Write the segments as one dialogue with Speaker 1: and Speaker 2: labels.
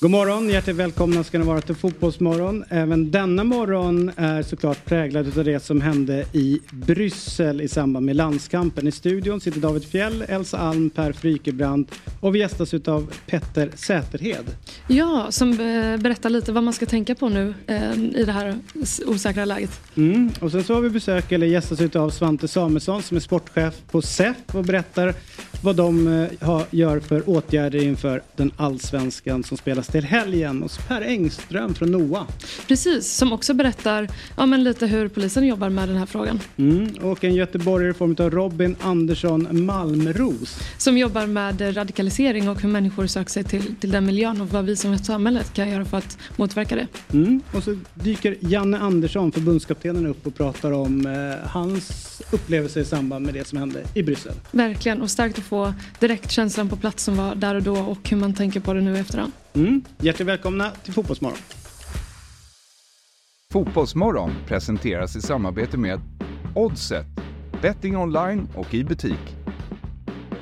Speaker 1: God morgon, hjärtligt välkomna ska ni vara till Fotbollsmorgon. Även denna morgon är såklart präglad av det som hände i Bryssel i samband med landskampen. I studion sitter David Fjell, Elsa Alm, Per Frykebrant och vi gästas av Petter Säterhed.
Speaker 2: Ja, som eh, berättar lite vad man ska tänka på nu eh, i det här osäkra läget.
Speaker 1: Mm. Och sen så har vi besök, eller gästas av Svante Samuelsson som är sportchef på SEF och berättar vad de eh, gör för åtgärder inför den allsvenskan som spelas till helgen. Så Per Engström från NOA.
Speaker 2: Precis, som också berättar ja, men lite hur polisen jobbar med den här frågan.
Speaker 1: Mm. Och en göteborgare i form av Robin Andersson Malmros.
Speaker 2: Som jobbar med radikalisering och hur människor söker sig till, till den miljön och vad vi som samhället kan göra för att motverka det.
Speaker 1: Mm. Och så dyker Janne Andersson, förbundskaptenen, upp och pratar om eh, hans upplevelse i samband med det som hände i Bryssel.
Speaker 2: Verkligen, och starkt att få direkt känslan på plats som var där och då och hur man tänker på det nu efterhand.
Speaker 1: Mm. Hjärtligt välkomna till Fotbollsmorgon.
Speaker 3: Fotbollsmorgon presenteras i samarbete med Oddset, betting online och i butik.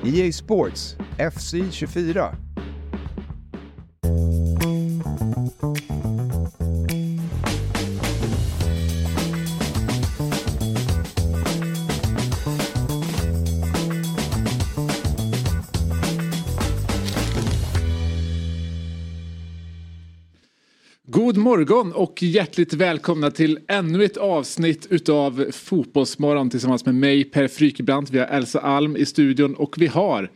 Speaker 3: EA Sports, FC 24.
Speaker 4: God morgon och hjärtligt välkomna till ännu ett avsnitt utav Fotbollsmorgon tillsammans med mig Per Frykebrant. Vi har Elsa Alm i studion och vi har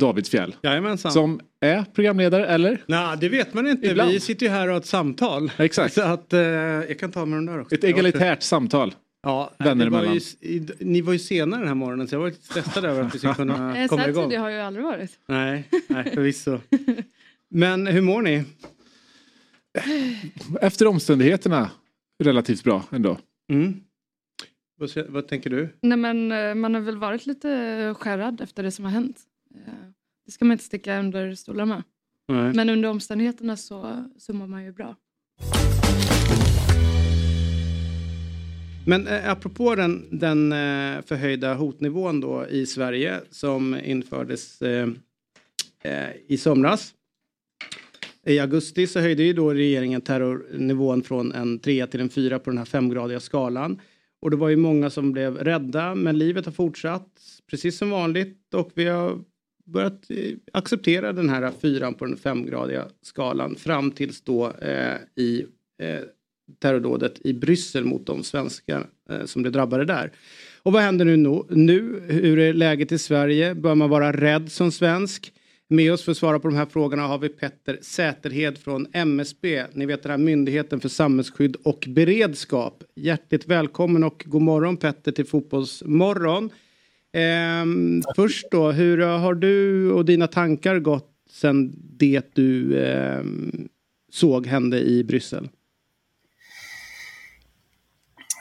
Speaker 4: David Fjell.
Speaker 1: Jajamensan.
Speaker 4: Som är programledare eller?
Speaker 1: Nej, det vet man inte.
Speaker 4: Ibland.
Speaker 1: Vi sitter ju här och har ett samtal.
Speaker 4: Exakt.
Speaker 1: Så att, eh, jag kan ta med den där också.
Speaker 4: Ett egalitärt samtal.
Speaker 1: Ja,
Speaker 4: vänner
Speaker 1: det var ju, ni var ju senare den här morgonen så jag var lite stressad över att vi skulle kunna
Speaker 2: Eh,
Speaker 1: komma
Speaker 2: så
Speaker 1: igång.
Speaker 2: här tidigt har jag ju aldrig varit.
Speaker 1: Nej, nej förvisso. Men hur mår ni?
Speaker 4: Efter omständigheterna relativt bra ändå.
Speaker 1: Mm. Vad, vad tänker du?
Speaker 2: Nej men eh, man har väl varit lite skärrad efter det som har hänt. Eh, Det ska man inte sticka under stolar med.
Speaker 1: Nej.
Speaker 2: Men under omständigheterna så, så mår man ju bra.
Speaker 1: Men eh, apropå den, den eh, förhöjda hotnivån då i Sverige som infördes eh, eh, i somras. I augusti så höjde ju då regeringen terrornivån från en 3 till en 4 på den här femgradiga skalan. Och det var ju många som blev rädda men livet har fortsatt precis som vanligt och vi har börjat eh, acceptera den här fyran på den femgradiga skalan fram tills då eh, i eh, terrordådet i Bryssel mot de svenskar eh, som blev drabbade där. Och vad händer nu, nu? Hur är läget i Sverige? Bör man vara rädd som svensk? Med oss för att svara på de här frågorna har vi Petter Säterhed från MSB. Ni vet den här Myndigheten för samhällsskydd och beredskap. Hjärtligt välkommen och god morgon Petter till Fotbollsmorgon. Ehm, först då, hur har du och dina tankar gått sen det du ehm, såg hände i Bryssel?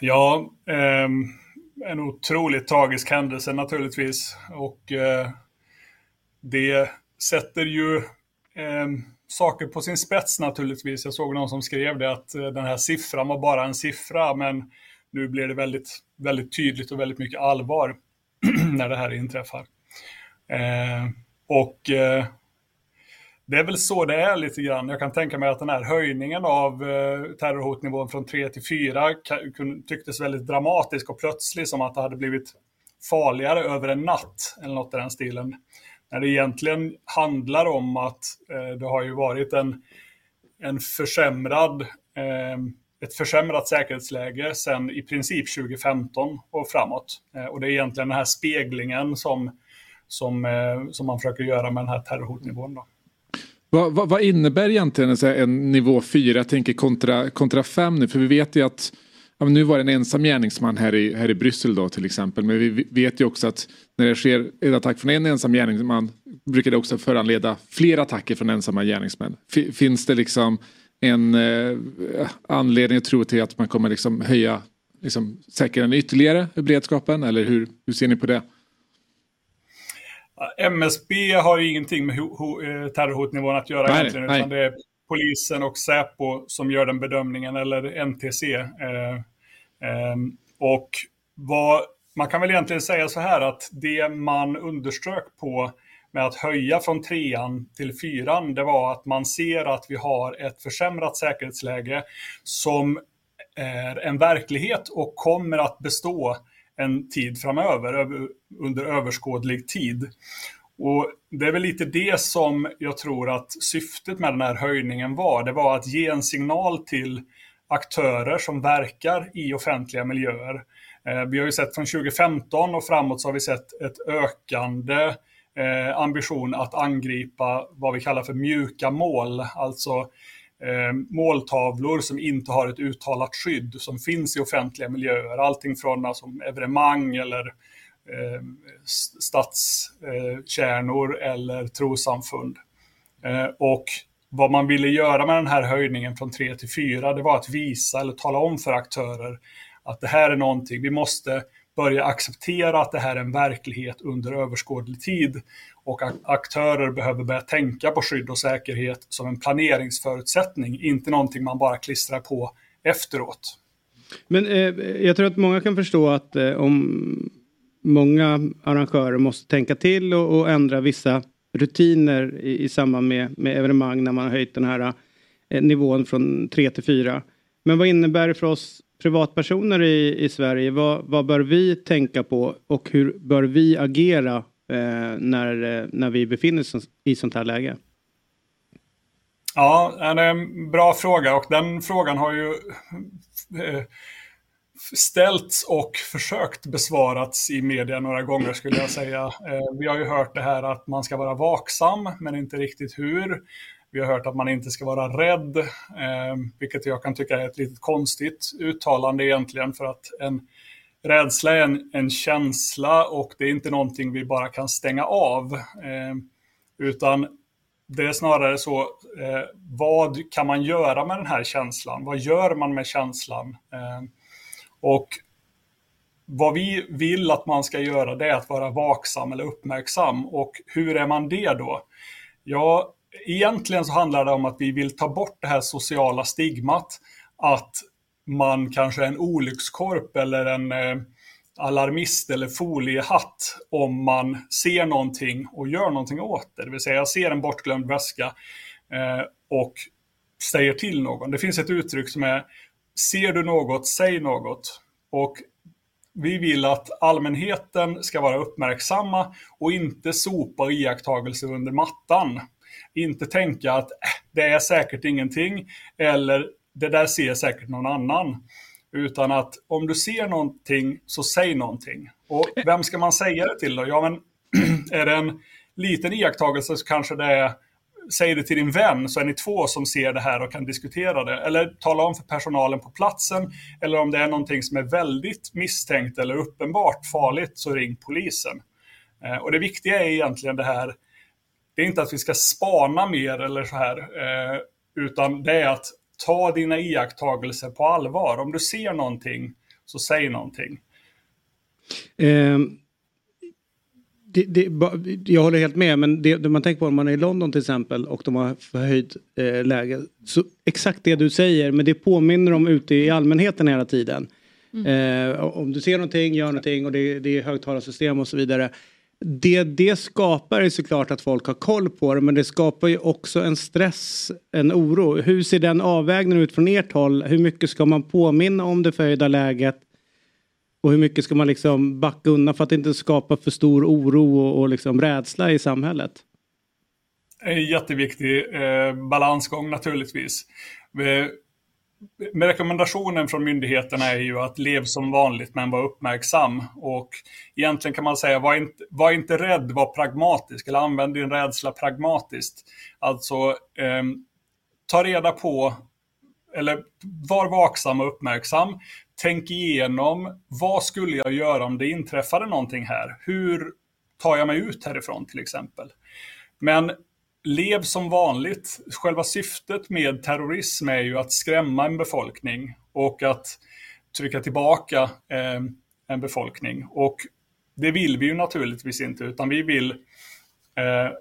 Speaker 5: Ja, ehm, en otroligt tragisk händelse naturligtvis. Och eh, det sätter ju eh, saker på sin spets naturligtvis. Jag såg någon som skrev det att eh, den här siffran var bara en siffra, men nu blir det väldigt, väldigt tydligt och väldigt mycket allvar när det här inträffar. Eh, och eh, det är väl så det är lite grann. Jag kan tänka mig att den här höjningen av eh, terrorhotnivån från 3 till 4 tycktes väldigt dramatisk och plötslig som att det hade blivit farligare över en natt eller något i den stilen. När det egentligen handlar om att eh, det har ju varit en, en försämrad, eh, ett försämrat säkerhetsläge sedan i princip 2015 och framåt. Eh, och det är egentligen den här speglingen som, som, eh, som man försöker göra med den här terrorhotnivån. Då.
Speaker 4: Vad, vad, vad innebär egentligen en, en nivå 4, jag tänker kontra, kontra 5 nu? För vi vet ju att ja, nu var det en ensam gärningsman här i, här i Bryssel då till exempel. Men vi vet ju också att när det sker en attack från en ensam gärningsman brukar det också föranleda fler attacker från ensamma gärningsmän. Fi- Finns det liksom en eh, anledning att tro till att man kommer liksom höja liksom, säkra den ytterligare, beredskapen? Eller hur, hur ser ni på det?
Speaker 5: MSB har ju ingenting med eh, terrorhotnivån att göra nej, egentligen, nej. utan det är polisen och Säpo som gör den bedömningen, eller NTC. Eh, eh, och vad, man kan väl egentligen säga så här att det man underströk på med att höja från trean till fyran, det var att man ser att vi har ett försämrat säkerhetsläge som är en verklighet och kommer att bestå en tid framöver, under överskådlig tid. Och Det är väl lite det som jag tror att syftet med den här höjningen var. Det var att ge en signal till aktörer som verkar i offentliga miljöer. Eh, vi har ju sett från 2015 och framåt så har vi sett ett ökande eh, ambition att angripa vad vi kallar för mjuka mål, alltså eh, måltavlor som inte har ett uttalat skydd som finns i offentliga miljöer. Allting från alltså, evenemang eller eh, stadskärnor eh, eller trosamfund. Eh, och vad man ville göra med den här höjningen från 3 till 4, det var att visa eller tala om för aktörer att det här är någonting, vi måste börja acceptera att det här är en verklighet under överskådlig tid och att aktörer behöver börja tänka på skydd och säkerhet som en planeringsförutsättning, inte någonting man bara klistrar på efteråt.
Speaker 1: Men eh, jag tror att många kan förstå att eh, om många arrangörer måste tänka till och, och ändra vissa rutiner i, i samband med, med evenemang när man har höjt den här eh, nivån från 3 till 4. Men vad innebär det för oss privatpersoner i, i Sverige? Vad, vad bör vi tänka på och hur bör vi agera eh, när, eh, när vi befinner oss i sånt här läge?
Speaker 5: Ja, det är en bra fråga och den frågan har ju eh, ställts och försökt besvarats i media några gånger skulle jag säga. Eh, vi har ju hört det här att man ska vara vaksam, men inte riktigt hur. Vi har hört att man inte ska vara rädd, eh, vilket jag kan tycka är ett lite konstigt uttalande egentligen, för att en rädsla är en, en känsla och det är inte någonting vi bara kan stänga av. Eh, utan det är snarare så, eh, vad kan man göra med den här känslan? Vad gör man med känslan? Och vad vi vill att man ska göra det är att vara vaksam eller uppmärksam. Och hur är man det då? Ja, egentligen så handlar det om att vi vill ta bort det här sociala stigmat att man kanske är en olyckskorp eller en eh, alarmist eller foliehatt om man ser någonting och gör någonting åt det. Det vill säga jag ser en bortglömd väska eh, och säger till någon. Det finns ett uttryck som är ser du något, säg något. Och vi vill att allmänheten ska vara uppmärksamma och inte sopa iakttagelser under mattan. Inte tänka att äh, det är säkert ingenting eller det där ser säkert någon annan. Utan att om du ser någonting så säg någonting. Och vem ska man säga det till då? Ja, men är det en liten iakttagelse så kanske det är Säger det till din vän så är ni två som ser det här och kan diskutera det. Eller tala om för personalen på platsen. Eller om det är någonting som är väldigt misstänkt eller uppenbart farligt så ring polisen. Eh, och det viktiga är egentligen det här, det är inte att vi ska spana mer eller så här, eh, utan det är att ta dina iakttagelser på allvar. Om du ser någonting, så säg någonting.
Speaker 1: Um det, det, jag håller helt med, men det, det, man tänker på om man är i London till exempel och de har förhöjt eh, läge. Så exakt det du säger, men det påminner om ute i allmänheten hela tiden. Mm. Eh, om du ser någonting, gör någonting och det, det är högtalarsystem och så vidare. Det, det skapar ju såklart att folk har koll på det men det skapar ju också en stress, en oro. Hur ser den avvägningen ut från ert håll? Hur mycket ska man påminna om det förhöjda läget? Och hur mycket ska man liksom backa undan för att inte skapa för stor oro och, och liksom rädsla i samhället?
Speaker 5: En jätteviktig eh, balansgång naturligtvis. Eh, med, rekommendationen från myndigheterna är ju att lev som vanligt men var uppmärksam. Och egentligen kan man säga, var inte, var inte rädd, var pragmatisk. Eller använd din rädsla pragmatiskt. Alltså, eh, ta reda på, eller var vaksam och uppmärksam tänk igenom vad skulle jag göra om det inträffade någonting här? Hur tar jag mig ut härifrån till exempel? Men lev som vanligt. Själva syftet med terrorism är ju att skrämma en befolkning och att trycka tillbaka eh, en befolkning. Och det vill vi ju naturligtvis inte, utan vi vill eh,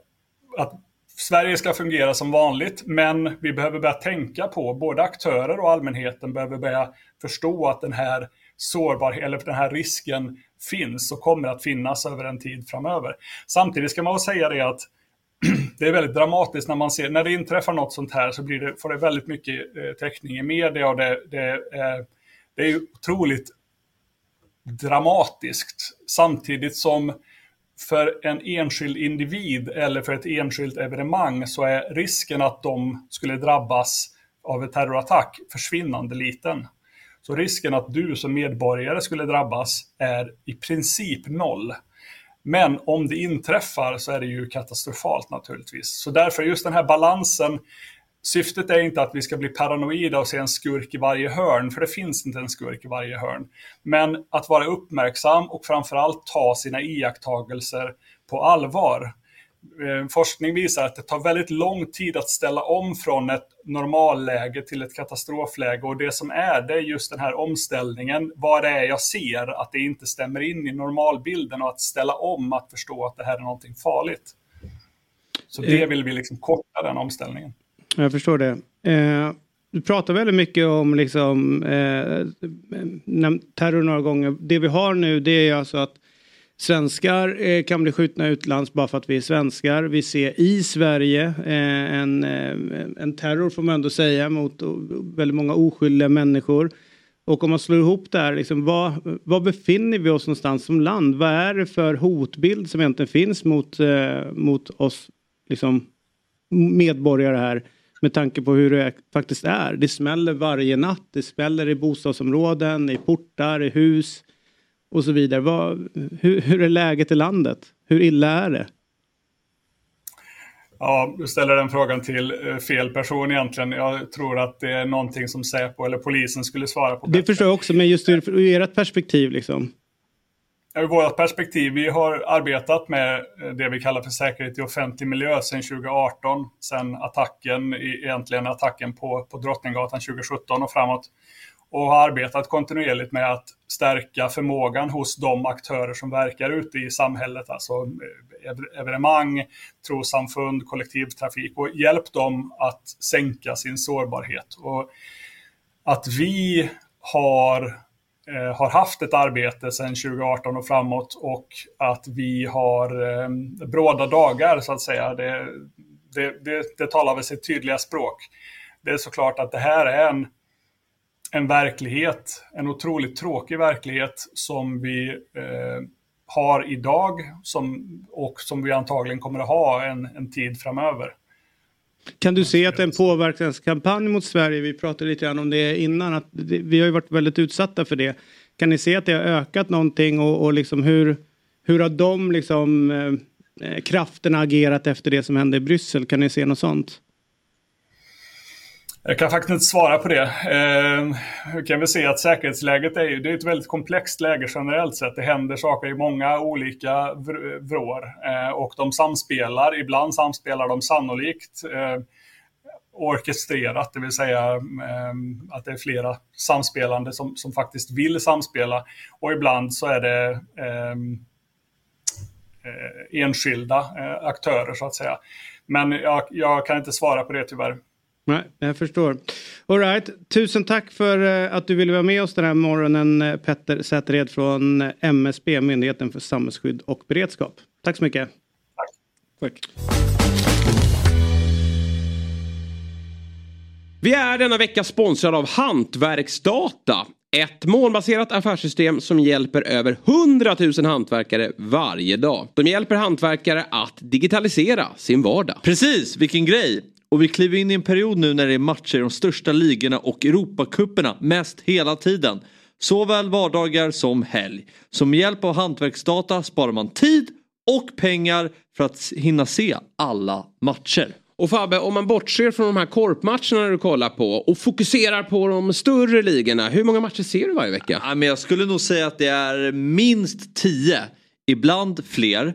Speaker 5: att Sverige ska fungera som vanligt, men vi behöver börja tänka på, både aktörer och allmänheten behöver börja förstå att den här sårbarhet, eller den här risken finns och kommer att finnas över en tid framöver. Samtidigt ska man säga det att det är väldigt dramatiskt när man ser, när det inträffar något sånt här så blir det, får det väldigt mycket eh, täckning i media och det, det, eh, det är otroligt dramatiskt. Samtidigt som för en enskild individ eller för ett enskilt evenemang så är risken att de skulle drabbas av en terrorattack försvinnande liten. Så risken att du som medborgare skulle drabbas är i princip noll. Men om det inträffar så är det ju katastrofalt naturligtvis. Så därför just den här balansen Syftet är inte att vi ska bli paranoida och se en skurk i varje hörn, för det finns inte en skurk i varje hörn. Men att vara uppmärksam och framförallt ta sina iakttagelser på allvar. Eh, forskning visar att det tar väldigt lång tid att ställa om från ett normalläge till ett katastrofläge och det som är, det är just den här omställningen. Vad det är jag ser, att det inte stämmer in i normalbilden och att ställa om, att förstå att det här är någonting farligt. Så det eh. vill vi liksom korta den omställningen.
Speaker 1: Jag förstår det. Eh, du pratar väldigt mycket om liksom, eh, terror några gånger. Det vi har nu det är alltså att svenskar eh, kan bli skjutna utlands bara för att vi är svenskar. Vi ser i Sverige eh, en, eh, en terror får man ändå säga mot väldigt många oskyldiga människor. Och om man slår ihop det här, liksom, var, befinner vi oss någonstans som land? Vad är det för hotbild som egentligen finns mot, eh, mot oss liksom, medborgare här? med tanke på hur det faktiskt är. Det smäller varje natt. Det smäller i bostadsområden, i portar, i hus och så vidare. Vad, hur, hur är läget i landet? Hur illa är det?
Speaker 5: Ja, du ställer den frågan till eh, fel person egentligen. Jag tror att det är någonting som Säpo eller polisen skulle svara på.
Speaker 1: Det förstår jag också, men just ur, ur ert perspektiv liksom
Speaker 5: ur vårt perspektiv, vi har arbetat med det vi kallar för säkerhet i offentlig miljö sedan 2018, sedan attacken, egentligen attacken på, på Drottninggatan 2017 och framåt. Och har arbetat kontinuerligt med att stärka förmågan hos de aktörer som verkar ute i samhället, alltså eh, evenemang, trossamfund, kollektivtrafik och hjälpt dem att sänka sin sårbarhet. Och att vi har Eh, har haft ett arbete sedan 2018 och framåt och att vi har eh, bråda dagar så att säga. Det, det, det, det talar väl sitt tydliga språk. Det är såklart att det här är en, en verklighet, en otroligt tråkig verklighet som vi eh, har idag som, och som vi antagligen kommer att ha en, en tid framöver.
Speaker 1: Kan du se att en påverkanskampanj mot Sverige, vi pratade lite grann om det innan, att vi har ju varit väldigt utsatta för det. Kan ni se att det har ökat någonting och, och liksom hur, hur har de liksom, eh, eh krafterna agerat efter det som hände i Bryssel? Kan ni se något sånt?
Speaker 5: Jag kan faktiskt inte svara på det. Eh, vi kan väl se att säkerhetsläget är, ju, det är ett väldigt komplext läge generellt sett. Det händer saker i många olika vrår eh, och de samspelar. Ibland samspelar de sannolikt eh, orkestrerat, det vill säga eh, att det är flera samspelande som, som faktiskt vill samspela. Och ibland så är det eh, eh, enskilda eh, aktörer så att säga. Men jag, jag kan inte svara på det tyvärr.
Speaker 1: Nej, jag förstår. All right. Tusen tack för eh, att du ville vara med oss den här morgonen eh, Petter Sätered från eh, MSB, Myndigheten för samhällsskydd och beredskap. Tack så mycket.
Speaker 5: Tack. tack.
Speaker 6: Vi är denna vecka sponsrade av Hantverksdata. Ett målbaserat affärssystem som hjälper över 100 000 hantverkare varje dag. De hjälper hantverkare att digitalisera sin vardag.
Speaker 7: Precis, vilken grej! Och vi kliver in i en period nu när det är matcher i de största ligorna och Europakupperna mest hela tiden. Såväl vardagar som helg. Så med hjälp av hantverksdata sparar man tid och pengar för att hinna se alla matcher.
Speaker 6: Och Fabbe, om man bortser från de här korpmatcherna du kollar på och fokuserar på de större ligorna. Hur många matcher ser du varje vecka?
Speaker 7: Ja, men jag skulle nog säga att det är minst tio. Ibland fler.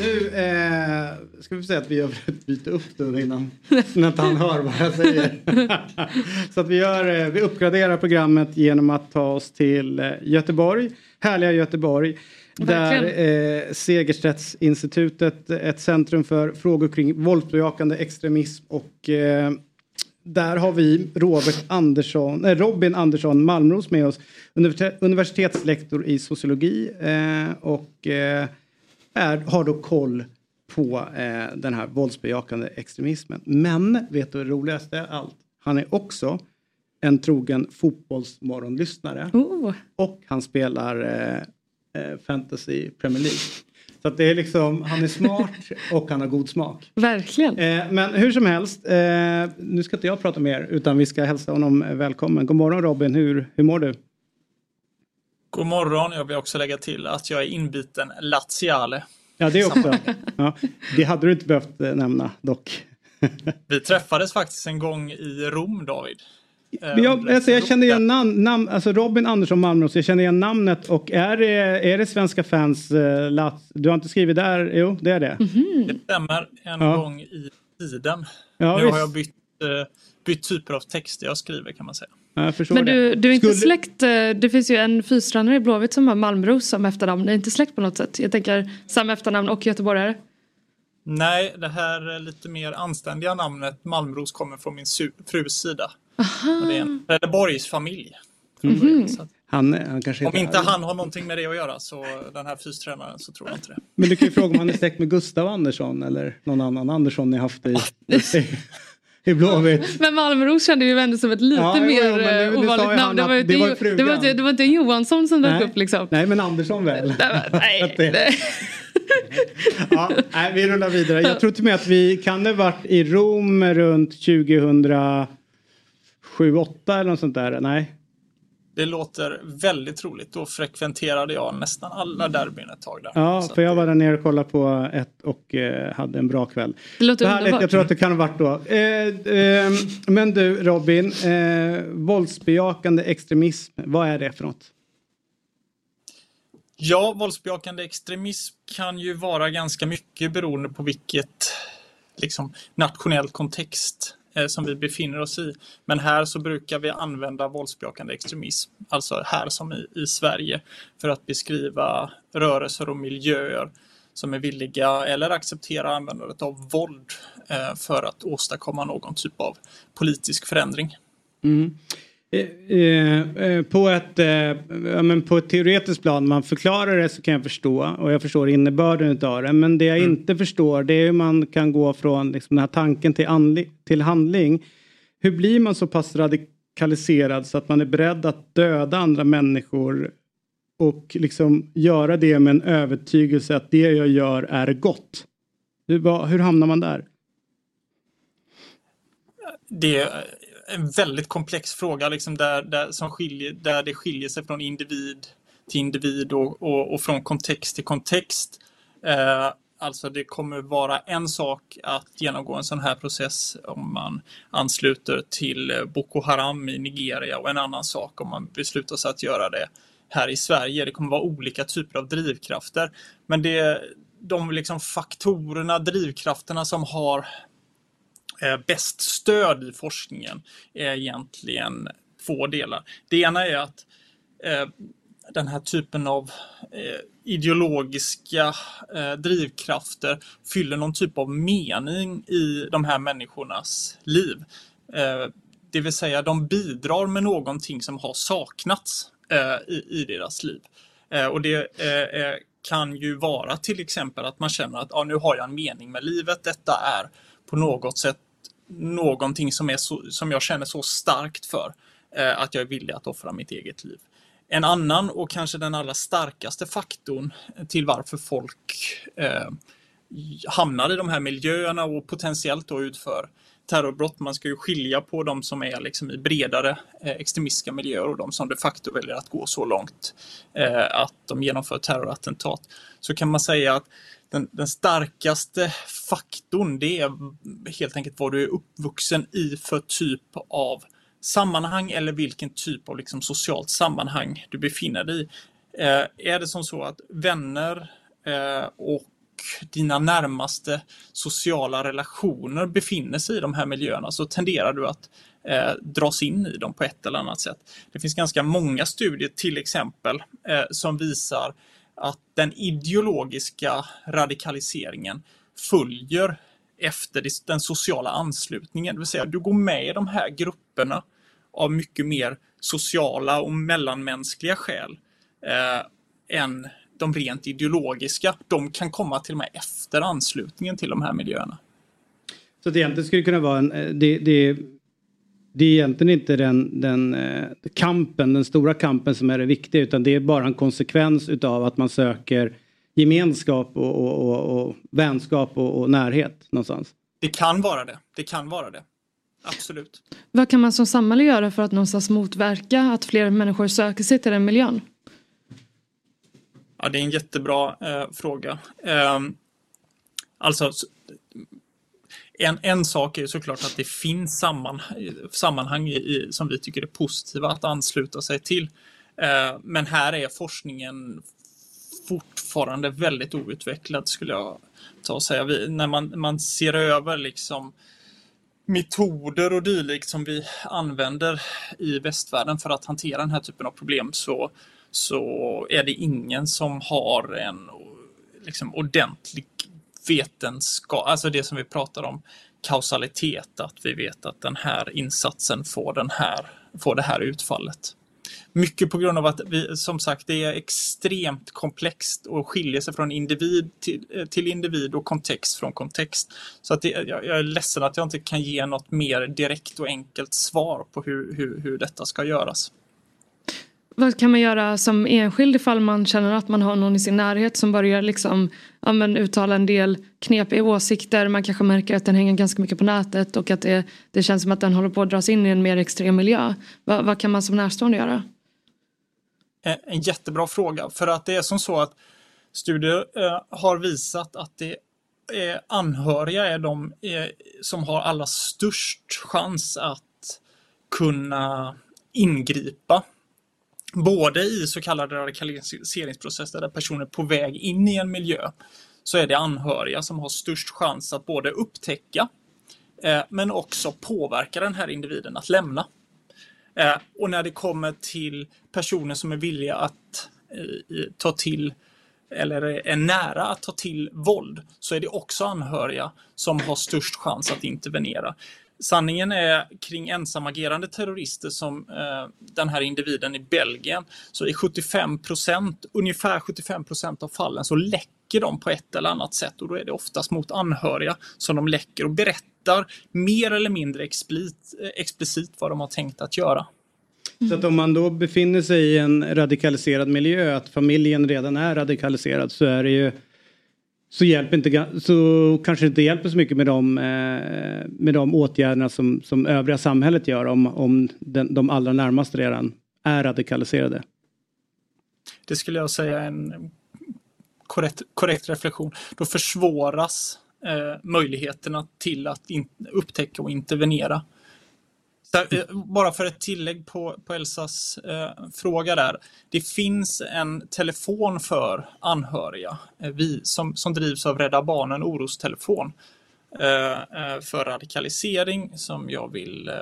Speaker 1: Nu eh, ska vi säga att vi gör ett byte upp då innan, innan han hör vad jag säger. Så att vi, gör, eh, vi uppgraderar programmet genom att ta oss till eh, Göteborg, härliga Göteborg. Där eh, Segerstedtinstitutet, ett centrum för frågor kring våldsbejakande extremism och eh, där har vi Robert Andersson, eh, Robin Andersson Malmros med oss, universitetslektor i sociologi eh, och är, har då koll på eh, den här våldsbejakande extremismen. Men vet du det roligaste allt? Han är också en trogen fotbollsmorgonlyssnare.
Speaker 2: Oh.
Speaker 1: Och han spelar eh, eh, fantasy Premier League. Så att det är liksom, han är smart och han har god smak.
Speaker 2: Verkligen.
Speaker 1: Eh, men hur som helst, eh, nu ska inte jag prata mer utan vi ska hälsa honom välkommen. God morgon Robin, hur, hur mår du?
Speaker 8: God morgon, jag vill också lägga till att jag är inbiten laziale.
Speaker 1: Ja, det också. Ja, det hade du inte behövt eh, nämna dock.
Speaker 8: Vi träffades faktiskt en gång i Rom, David.
Speaker 1: Eh, jag, alltså, jag känner igen namn, namn, alltså Robin Andersson Malmros, jag känner igen namnet och är det, är det svenska fans Lats? Du har inte skrivit där? Jo, det är det.
Speaker 2: Mm -hmm.
Speaker 8: Det stämmer, en ja. gång i tiden. Ja, nu visst. har jag bytt, bytt typer av texter jag skriver kan man säga.
Speaker 2: Men du, du är inte Skulle... släkt, det finns ju en fystränare i Blåvitt som har Malmros som efternamn, det är inte släkt på något sätt. Jag tänker samma efternamn och göteborgare.
Speaker 8: Nej, det här lite mer anständiga namnet Malmros kommer från min frus sida.
Speaker 2: Aha.
Speaker 8: Det är en Trelleborgs familj.
Speaker 2: Mm -hmm.
Speaker 1: Han, han kanske
Speaker 8: om inte han har någonting med det att göra så den här fystränaren så tror jag inte det.
Speaker 1: Men du kan ju fråga om han är släkt med Gustav Andersson eller någon annan Andersson ni haft i, i Blåvitt.
Speaker 2: Men Malmros kände ju ändå som ett lite ja, mer jo, det, ovanligt namn. Det var, det, var, det, var inte, det var inte Johansson som dök upp liksom.
Speaker 1: Nej men Andersson väl.
Speaker 2: nej, nej.
Speaker 1: ja, nej, vi rullar vidare. Jag tror till och med att vi kan ha varit i Rom runt 2007, 2008 eller något sånt där. Nej.
Speaker 8: Det låter väldigt roligt. Då frekventerade jag nästan alla derbyn ett tag där.
Speaker 1: Ja, Så för jag var där nere och kollade på ett och eh, hade en bra kväll.
Speaker 2: Det låter underbart.
Speaker 1: Jag tror att det kan ha varit då. Eh, eh, men du Robin, eh, våldsbejakande extremism, vad är det för något?
Speaker 8: Ja, våldsbejakande extremism kan ju vara ganska mycket beroende på vilket liksom, nationell kontext Eh, som vi befinner oss i. Men här så brukar vi använda våldsbejakande extremism, alltså här som i, i Sverige, för att beskriva rörelser och miljöer som är villiga eller accepterar användandet av våld eh, för att åstadkomma någon typ av politisk förändring.
Speaker 1: Mm. Eh, eh, på, ett, eh, men på ett teoretiskt plan, man förklarar det så kan jag förstå och jag förstår innebörden av det. Men det jag mm. inte förstår det är hur man kan gå från liksom, den här tanken till, till handling. Hur blir man så pass radikaliserad så att man är beredd att döda andra människor och liksom göra det med en övertygelse att det jag gör är gott? Hur, hur hamnar man där?
Speaker 8: Det en väldigt komplex fråga liksom där, där, som skiljer, där det skiljer sig från individ till individ och, och, och från kontext till kontext. Eh, alltså det kommer vara en sak att genomgå en sån här process om man ansluter till eh, Boko Haram i Nigeria och en annan sak om man beslutar sig att göra det här i Sverige. Det kommer vara olika typer av drivkrafter. Men det, de liksom faktorerna, drivkrafterna som har Eh, bäst stöd i forskningen är egentligen två delar. Det ena är att eh, den här typen av eh, ideologiska drivkrafter fyller någon typ av mening i de här människornas liv. Det vill säga de bidrar med någonting som har saknats i, deras liv. Och det kan ju vara till exempel att man känner att ja, nu har jag en mening med livet. Detta är på något sätt någonting som, är så, som jag känner så starkt för eh, att jag är villig att offra mitt eget liv. En annan och kanske den allra starkaste faktorn till varför folk eh, hamnar i de här miljöerna och potentiellt då utför terrorbrott. Man ska ju skilja på de som är liksom i bredare eh, extremistiska miljöer och de som de facto väljer att gå så långt eh, att de genomför terrorattentat. Så kan man säga att den, den, starkaste faktorn det är helt enkelt vad du är uppvuxen i för typ av sammanhang eller vilken typ av liksom socialt sammanhang du befinner dig i. Eh, är det som så att vänner eh, och dina närmaste sociala relationer befinner sig i de här miljöerna så tenderar du att eh, dras in i dem på ett eller annat sätt. Det finns ganska många studier till exempel eh, som visar att den ideologiska radikaliseringen följer efter den sociala anslutningen. Det vill säga du går med i de här grupperna av mycket mer sociala och mellanmänskliga skäl eh, än de rent ideologiska. De kan komma till och med efter anslutningen till de här miljöerna.
Speaker 1: Så det egentligen skulle kunna vara en, eh, det, det, det är egentligen inte den, den eh, kampen, den stora kampen som är det viktiga utan det är bara en konsekvens utav att man söker gemenskap och, och, och, och vänskap och, och närhet någonstans.
Speaker 8: Det kan vara det. Det kan vara det. Absolut.
Speaker 2: Vad kan man som samhälle göra för att någonstans motverka att fler människor söker sig till den miljön?
Speaker 8: Ja, det är en jättebra eh, fråga. Eh, alltså, en, en sak är såklart att det finns samman, sammanhang i, som vi tycker är positiva att ansluta sig till. Eh, men här är forskningen fortfarande väldigt outvecklad skulle jag ta och säga. Vi, när man, man ser över liksom metoder och dylikt som vi använder i västvärlden för att hantera den här typen av problem så, så är det ingen som har en liksom, ordentlig vetenskap, alltså det som vi pratar om, kausalitet, att vi vet att den här insatsen får, den här, får det här utfallet. Mycket på grund av att vi, som sagt, det är extremt komplext och skiljer sig från individ till, till individ och kontext från kontext. Så att det, jag, jag, är ledsen att jag inte kan ge något mer direkt och enkelt svar på hur, hur, hur detta ska göras.
Speaker 2: Vad kan man göra som enskild ifall man känner att man har någon i sin närhet som börjar liksom, ja, men uttala en del knepiga åsikter. Man kanske märker att den hänger ganska mycket på nätet och att det, det känns som att den håller på att dras in i en mer extrem miljö. Va, vad kan man som närstående göra?
Speaker 8: Eh, en jättebra fråga för att det är som så att studier eh, har visat att det är anhöriga är de eh, som har allra störst chans att kunna ingripa både i så kallade radikaliseringsprocesser där personer är på väg in i en miljö så är det anhöriga som har störst chans att både upptäcka eh, men också påverka den här individen att lämna. Eh, och när det kommer till personer som är villiga att eh, ta till eller är nära att ta till våld så är det också anhöriga som har störst chans att intervenera. Sanningen är kring ensamagerande terrorister som eh, den här individen i Belgien så i 75% ungefär 75% av fallen så läcker de på ett eller annat sätt och då är det oftast mot anhöriga som de läcker och berättar mer eller mindre explicit, eh, explicit vad de har tänkt att göra.
Speaker 1: Så att om man då befinner sig i en radikaliserad miljö, att familjen redan är radikaliserad så är det ju så, hjälper inte, så kanske det inte hjälper så mycket med de, eh, med de åtgärderna som, som övriga samhället gör om, om den, de allra närmaste redan är radikaliserade.
Speaker 8: Det skulle jag säga är en korrekt, korrekt reflektion. Då försvåras eh, möjligheterna till att in, upptäcka och intervenera. Eh, bara för ett tillägg på, på Elsas eh, fråga där. Det finns en telefon för anhöriga eh, vi, som, som drivs av Rädda Barnen, orostelefon eh, eh för radikalisering som jag vill eh,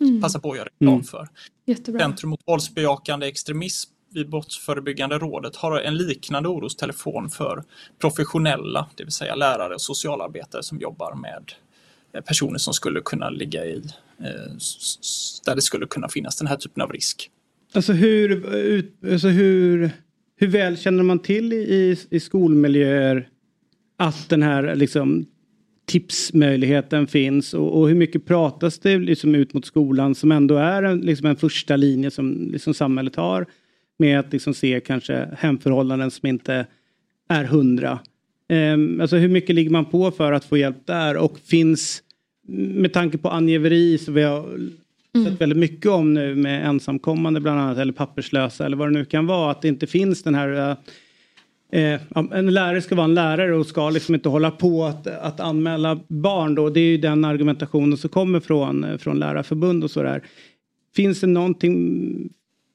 Speaker 8: mm. passa på att göra reklam mm. för.
Speaker 2: Jättebra.
Speaker 8: Centrum mot våldsbejakande extremism vi Brottsförebyggande rådet har en liknande orostelefon för professionella, det vill säga lärare och socialarbetare som jobbar med personer som skulle kunna ligga i, Eh, där det skulle kunna finnas den här typen av risk.
Speaker 1: Alltså hur, alltså hur, hur väl känner man till i, i skolmiljöer att den här liksom, tipsmöjligheten finns och, och, hur mycket pratas det liksom ut mot skolan som ändå är en, liksom en första linje som liksom samhället har med att liksom se kanske hemförhållanden som inte är hundra. Um, alltså hur mycket ligger man på för att få hjälp där och finns med tanke på angiveri så vi har mm. sett väldigt mycket om nu med ensamkommande bland annat eller papperslösa eller vad det nu kan vara att det inte finns den här uh, Eh, en lärare ska vara en lärare och ska liksom inte hålla på att, att anmäla barn då. Det är ju den argumentationen som kommer från, eh, från lärarförbund och sådär. Finns det någonting,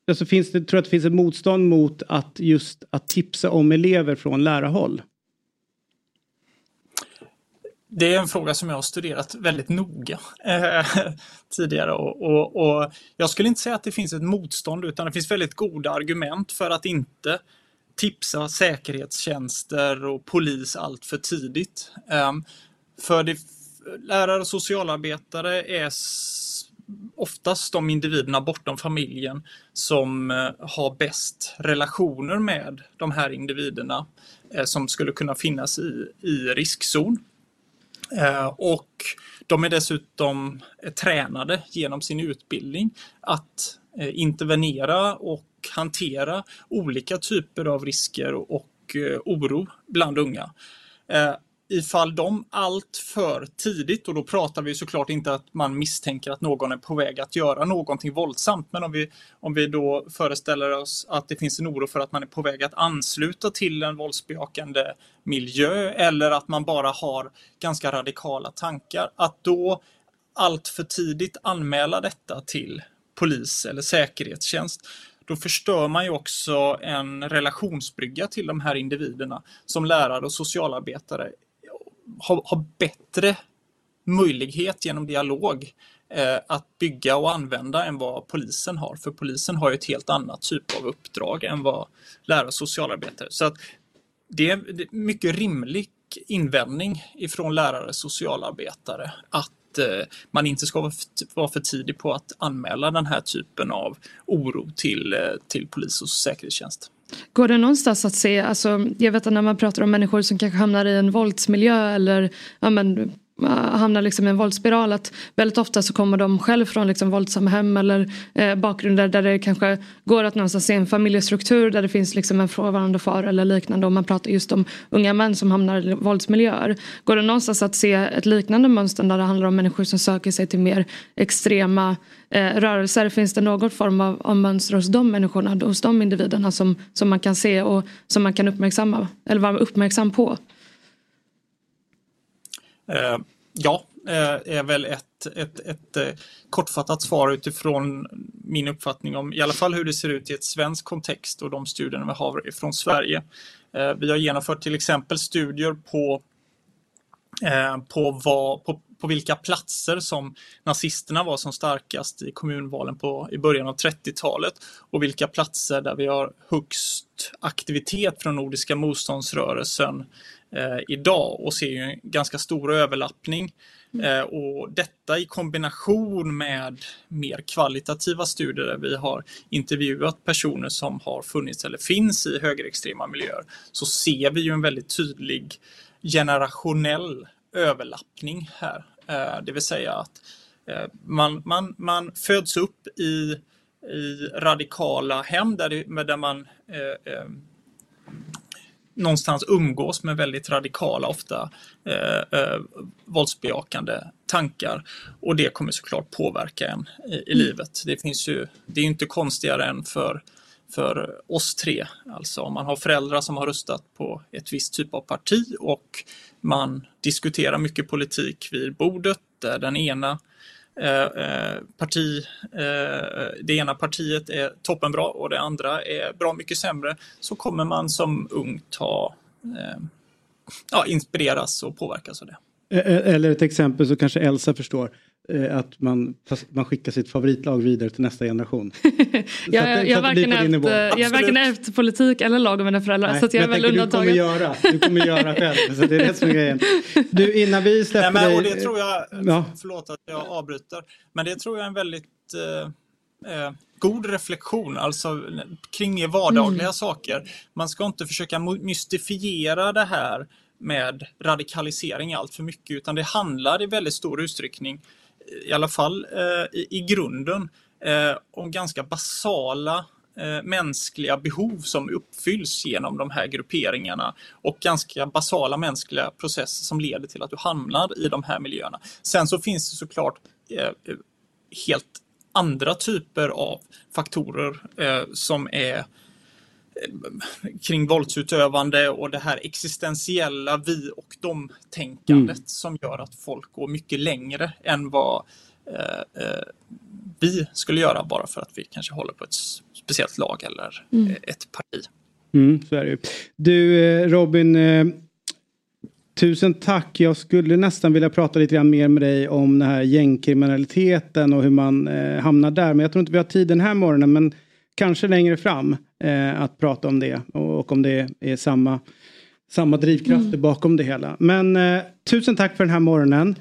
Speaker 1: alltså finns det, tror du att det finns ett motstånd mot att just att tipsa om elever från lärarhåll?
Speaker 8: Det är en fråga som jag har studerat väldigt noga eh, tidigare och, och, och, jag skulle inte säga att det finns ett motstånd utan det finns väldigt goda argument för att inte tipsa säkerhetstjänster och polis allt för tidigt. Eh, för det, lärare och socialarbetare är oftast de individerna bortom familjen som eh, har bäst relationer med de här individerna eh, som skulle kunna finnas i, i riskzon. Eh, och de är dessutom eh, tränade genom sin utbildning att eh, intervenera och hantera olika typer av risker och oro bland unga. Ifall de allt för tidigt, och då pratar vi såklart inte att man misstänker att någon är på väg att göra någonting våldsamt, men om vi, om vi då föreställer oss att det finns en oro för att man är på väg att ansluta till en våldsbejakande miljö eller att man bara har ganska radikala tankar, att då allt för tidigt anmäla detta till polis eller säkerhetstjänst då förstör man ju också en relationsbrygga till de här individerna som lärare och socialarbetare har, har bättre möjlighet genom dialog eh, att bygga och använda än vad polisen har. För polisen har ju ett helt annat typ av uppdrag än vad lärare och socialarbetare. Så att det är mycket rimlig invändning ifrån lärare och socialarbetare att eh, man inte ska vara för tidig på att anmäla den här typen av oro till, eh, till polis och säkerhetstjänst.
Speaker 2: Går det någonstans att se, alltså, jag vet att när man pratar om människor som kanske hamnar i en våldsmiljö eller ja, men, Eh, hamnar liksom i en våldsspiral att väldigt ofta så kommer de själv från liksom våldsamma hem eller eh, bakgrunder där det kanske går att någonstans se en familjestruktur där det finns liksom en frånvarande far eller liknande Om man pratar just om unga män som hamnar i våldsmiljöer. Går det någonstans att se ett liknande mönster där det handlar om människor som söker sig till mer extrema eh, rörelser? Finns det någon form av, av mönster hos de människorna, hos de individerna som, som man kan se och som man kan uppmärksamma eller vara uppmärksam på?
Speaker 8: Eh, ja, eh, är väl ett, ett, ett eh, kortfattat svar utifrån min uppfattning om i alla fall hur det ser ut i ett svensk kontext och de studierna vi har från Sverige. Eh, vi har genomfört till exempel studier på, eh, på, vad, på, på vilka platser som nazisterna var som starkast i kommunvalen på, i början av 30-talet och vilka platser där vi har högst aktivitet från Nordiska motståndsrörelsen eh, idag och ser ju en ganska stor överlappning. Mm. Eh, och detta i kombination med mer kvalitativa studier där vi har intervjuat personer som har funnits eller finns i högerextrema miljöer så ser vi ju en väldigt tydlig generationell överlappning här. Eh, det vill säga att eh, man, man, man föds upp i, i radikala hem där, det, där man eh, eh, någonstans umgås med väldigt radikala, ofta eh, eh, våldsbejakande tankar. Och det kommer såklart påverka en i, i mm. livet. Det finns ju, det är inte konstigare än för, för oss tre. Alltså om man har föräldrar som har röstat på ett visst typ av parti och man diskuterar mycket politik vid bordet där den ena Eh, eh, parti, eh, det ena partiet är toppenbra och det andra är bra mycket sämre så kommer man som ung ta, eh, ja, inspireras och påverkas av det.
Speaker 1: Eh, eller ett exempel så kanske Elsa förstår eh, att man, man skickar sitt favoritlag vidare till nästa generation.
Speaker 2: Jag,
Speaker 1: att det-
Speaker 2: jag, jag, varken ärvt,
Speaker 1: nivå.
Speaker 2: eh, jag har varken ärvt politik eller lag av mina föräldrar.
Speaker 1: Nej,
Speaker 2: så att jag är väl
Speaker 1: tänker, du kommer göra, du kommer göra själv. Så det är det som är grejen. Du, innan vi
Speaker 8: Nej,
Speaker 1: släpper
Speaker 8: men, och det tror jag,
Speaker 1: Ja.
Speaker 8: förlåt att jag avbryter, men det tror jag är en väldigt eh, eh, god reflektion, alltså kring mer vardagliga
Speaker 2: Mm.
Speaker 8: saker. Man ska inte försöka mystifiera det här med radikalisering allt för mycket, utan det handlar i väldigt stor utsträckning, i alla fall eh, i, i grunden, eh, om ganska basala eh, mänskliga behov som uppfylls genom de här grupperingarna och ganska basala mänskliga processer som leder till att du hamnar i de här miljöerna. Sen så finns det såklart eh, helt andra typer av faktorer eh, som är eh, kring våldsutövande och det här existentiella vi och dem-tänkandet
Speaker 1: Mm.
Speaker 8: som gör att folk går mycket längre än vad eh, eh, vi skulle göra bara för att vi kanske håller på ett speciellt lag eller
Speaker 2: Mm.
Speaker 8: eh, ett parti.
Speaker 1: Mm, så är det ju. Du eh, Robin, eh, tusen tack. Jag skulle nästan vilja prata lite grann mer med dig om den här gängkriminaliteten och hur man eh, hamnar där. Men jag tror inte vi har tid den här morgonen. Men kanske längre fram eh, att prata om det och, och om det är samma, samma drivkrafter
Speaker 2: Mm.
Speaker 1: bakom det hela. Men eh, tusen tack för den här morgonen.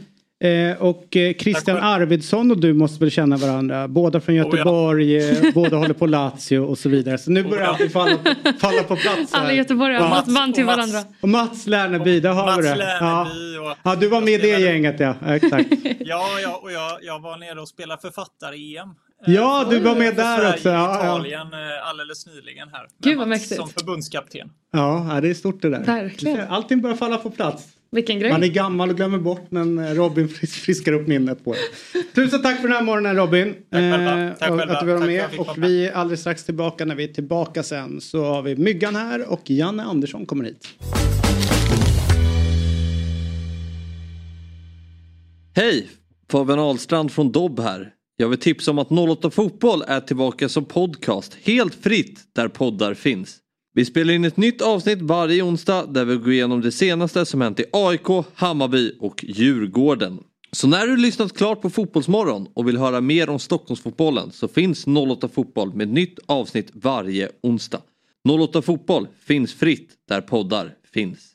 Speaker 1: Eh, och eh, Christian Arvidsson och du måste väl känna varandra. Båda från
Speaker 8: ja.
Speaker 1: Göteborg, eh, båda håller på Lazio och så vidare. Så nu börjar allting falla på, falla på plats. här.
Speaker 2: Alla göteborgare har
Speaker 1: Ja.
Speaker 2: band till varandra.
Speaker 1: Och Mats Lärneby, där har vi det.
Speaker 8: Lärneby
Speaker 1: ja.
Speaker 8: och-
Speaker 1: ja, du var med i det gänget ja. ja exakt.
Speaker 8: Ja, ja och jag, jag var nere och spelade författar-EM.
Speaker 1: Ja, du var med
Speaker 8: för
Speaker 1: där också. Ja, ja.
Speaker 8: Italien eh, alldeles nyligen här.
Speaker 2: Gud, vad mäktigt.
Speaker 8: Som förbundskapten.
Speaker 1: Ja, det är stort det där.
Speaker 2: Verkligen.
Speaker 1: Allting börjar falla på plats.
Speaker 2: Vilken grej.
Speaker 1: Man är gammal och glömmer bort men eh, Robin fris- friskar upp minnet på det. Tusen tack för den här morgonen Robin.
Speaker 8: Tack själva.
Speaker 1: Eh,
Speaker 8: Tack
Speaker 1: och
Speaker 8: själva.
Speaker 1: Att du var
Speaker 8: Tack för att
Speaker 1: med. Och vi är alldeles strax tillbaka. När vi är tillbaka sen så har vi Myggan här och Janne Andersson kommer hit.
Speaker 7: Hej! Fabian Ahlstrand från Dobb här. Jag vill tipsa om att 08 Fotboll är tillbaka som podcast helt fritt där poddar finns. Vi spelar in ett nytt avsnitt varje onsdag där vi går igenom det senaste som hänt i AIK, Hammarby och Djurgården. Så när du lyssnat klart på Fotbollsmorgon och vill höra mer om Stockholmsfotbollen så finns 08 Fotboll med ett nytt avsnitt varje onsdag. 08 Fotboll finns fritt där poddar finns.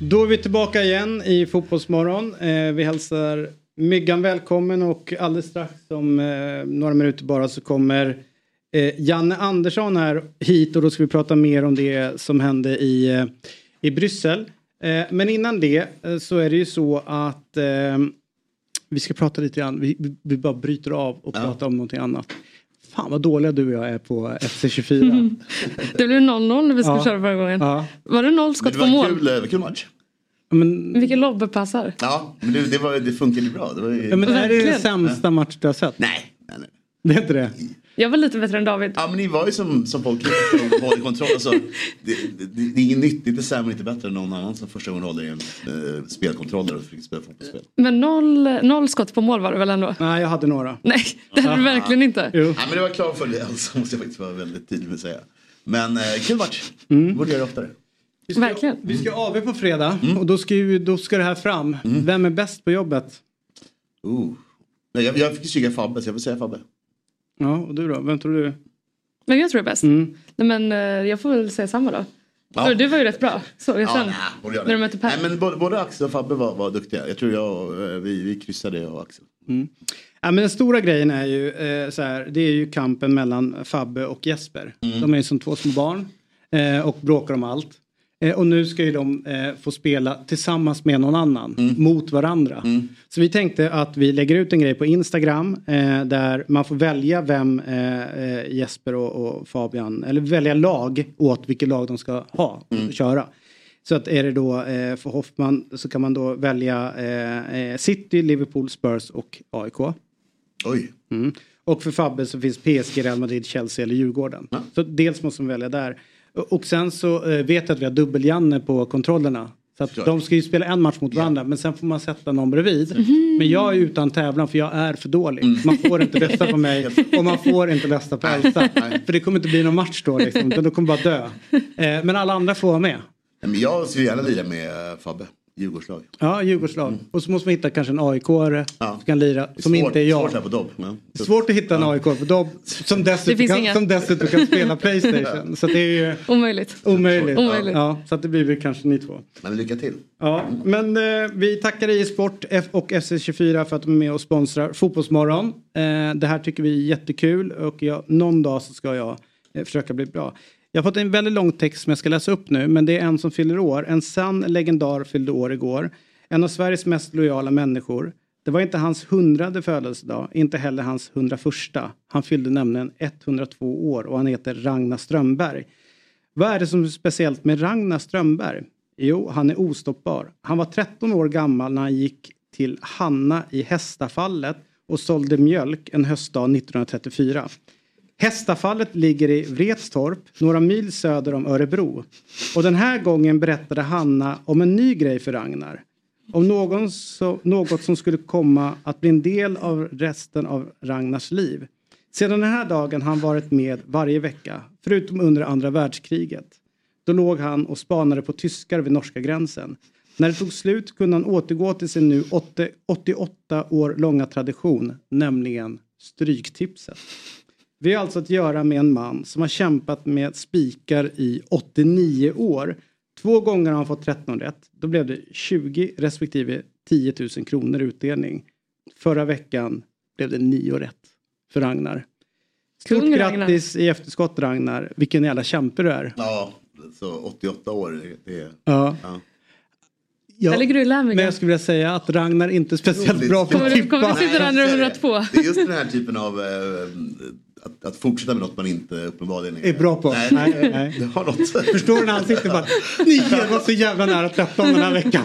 Speaker 1: Då är vi tillbaka igen i Fotbollsmorgon. Eh, vi hälsar Myggan välkommen och alldeles strax om eh, några minuter bara så kommer eh, Janne Andersson här hit och då ska vi prata mer om det som hände i, eh, i Bryssel. Eh, men innan det eh, så är det ju så att vi ska prata lite grann, vi, vi- bara bryter av och pratar om någonting annat. Fan vad dåliga du och jag är på FC24.
Speaker 2: Det blev 0-0 när vi skulle
Speaker 1: Ja.
Speaker 2: köra förra gången.
Speaker 1: Ja.
Speaker 2: Var det noll skott
Speaker 9: det
Speaker 2: på
Speaker 9: var
Speaker 2: mål?
Speaker 9: en kul, eh, kul match.
Speaker 1: Men,
Speaker 2: Vilken lobbepassar.
Speaker 9: Ja, men det, det, var, det funkade bra. Det var ju...
Speaker 1: ja, men är det den sämsta match du har sett?
Speaker 9: Nej, nej, nej.
Speaker 1: Det är inte det?
Speaker 2: Jag var lite bättre än David.
Speaker 9: Ja, men ni var ju som, som folk som håller kontroll. Alltså, det, det, det är inget nytt, det är inte sämre, inte bättre än någon annan som första gången håller i en eh, spelkontroller och fick spela fotbollsspel.
Speaker 2: Men noll, noll skott på mål var det väl ändå?
Speaker 1: Nej, jag hade några.
Speaker 2: Nej, det hade du verkligen inte.
Speaker 1: Jo.
Speaker 9: Ja, men det var klar för det, alltså, måste jag faktiskt vara väldigt tydlig med att säga. Men eh, kul match,
Speaker 1: Mm.
Speaker 9: borde göra det oftare.
Speaker 1: Vi ska,
Speaker 2: Verkligen.
Speaker 1: Vi ska AV på fredag och då ska, ju, då ska det här fram. Vem är bäst på jobbet?
Speaker 9: Oh. Nej, jag, jag fick kika Fabbe, så jag får säga Fabbe.
Speaker 1: Ja, och du då? Vem tror du?
Speaker 2: Men jag tror det är bäst.
Speaker 1: Mm.
Speaker 2: Nej, men eh, jag får väl säga samma då.
Speaker 9: Ja.
Speaker 2: Du var ju rätt bra. Såg jag
Speaker 9: Ja, nej,
Speaker 2: när de mötte Per.
Speaker 9: Nej, men både, både Axel och Fabbe var, var duktiga. Jag tror jag, eh, vi, vi kryssade jag och Axel.
Speaker 1: Ja, men den stora grejen är ju eh, så här, det är ju kampen mellan Fabbe och Jesper. De är ju som två små barn eh, och bråkar om allt. Eh, och nu ska ju de eh, få spela tillsammans med någon annan mot varandra. Så vi tänkte att vi lägger ut en grej på Instagram eh, där man får välja vem Jesper och, Fabian, eller välja lag åt vilket lag de ska ha och köra. Så att är det då för Hoffman så kan man då välja City, Liverpool, Spurs och AIK.
Speaker 9: Oj.
Speaker 1: Mm. Och för Fabbe så finns PSG, Real Madrid, Chelsea eller Djurgården. Så dels måste man välja där. Och- sen så eh, vet jag att vi har dubbel-Janne på kontrollerna. Så att de ska ju spela en match mot varandra men sen får man sätta någon bredvid. Men jag är utan tävlan för jag är för dålig. Man får inte rösta på mig och man får inte rösta på Elsa. För det kommer inte bli någon match då liksom. utan De kommer bara dö. Eh, men alla andra får vara med.
Speaker 9: Men jag skulle gärna lira med Fabbe, Djurgårdslag.
Speaker 1: Ja, Djurgårdslag. Och så måste man hitta kanske en AIK-are som kan lira, som
Speaker 9: Svårt-
Speaker 1: inte är jag.
Speaker 9: Svårt här på Dobb. Ja.
Speaker 1: Svårt att hitta en AIK på Dobb som dessutom, kan,
Speaker 2: inga.
Speaker 1: som dessutom kan spela Playstation. Så det är ju
Speaker 2: Omöjligt.
Speaker 1: omöjligt.
Speaker 2: Omöjligt.
Speaker 1: Ja, så att det blir väl kanske ni två.
Speaker 9: Men lycka till.
Speaker 1: Ja, men eh, vi tackar i Sport F och FC24 för att de är med och sponsrar Fotbollsmorgon. Eh, det här tycker vi är jättekul och jag, någon dag så ska jag eh, försöka bli bra. Jag har fått en väldigt lång text som jag ska läsa upp nu men det är en som fyller år. En sann legendar fyllde år igår. En av Sveriges mest lojala människor. Det var inte hans hundrade födelsedag, inte heller hans hundraförsta. Han fyllde nämligen 102 år och han heter Ragnar Strömberg. Vad är det som är speciellt med Ragnar Strömberg? Jo, han är ostoppbar. Han var 13 år gammal när han gick till Hanna i Hästafallet och sålde mjölk en höstdag 1934. Hästafallet ligger i Vretstorp, några mil söder om Örebro. Och den här gången berättade Hanna om en ny grej för Ragnar. Om någon så, något som skulle komma att bli en del av resten av Ragnars liv. Sedan den här dagen har han varit med varje vecka, förutom under andra världskriget. Då låg han och spanade på tyskar vid norska gränsen. När det tog slut kunde han återgå till sin nu 88 år långa tradition, nämligen Stryktipset. Vi har alltså att göra med en man som har kämpat med spikar i 89 år. Två gånger har han fått 13 rätt. Då blev det 20 respektive 10 000 kronor utdelning. Förra veckan blev det 9 rätt för Ragnar. Stort
Speaker 2: Kung Ragnar.
Speaker 1: grattis i efterskott Ragnar. Vilken jävla kämpe du är.
Speaker 9: Ja, så 88 år. Det är...
Speaker 1: Ja.
Speaker 9: Ja.
Speaker 1: Ja,
Speaker 2: lä, Mikael.
Speaker 1: men jag skulle vilja säga att Ragnar inte är speciellt bra på att
Speaker 2: du, kommer
Speaker 1: tippa.
Speaker 2: du sitta där när du är 102?
Speaker 9: Det är just den här typen av eh, att, att fortsätta med något man inte uppenbarligen
Speaker 1: Är bra på.
Speaker 9: Nej,
Speaker 1: Nej, nej.
Speaker 9: Det har något.
Speaker 1: Förstår du när han sitter bara, ni var så jävla nära 13 den här veckan.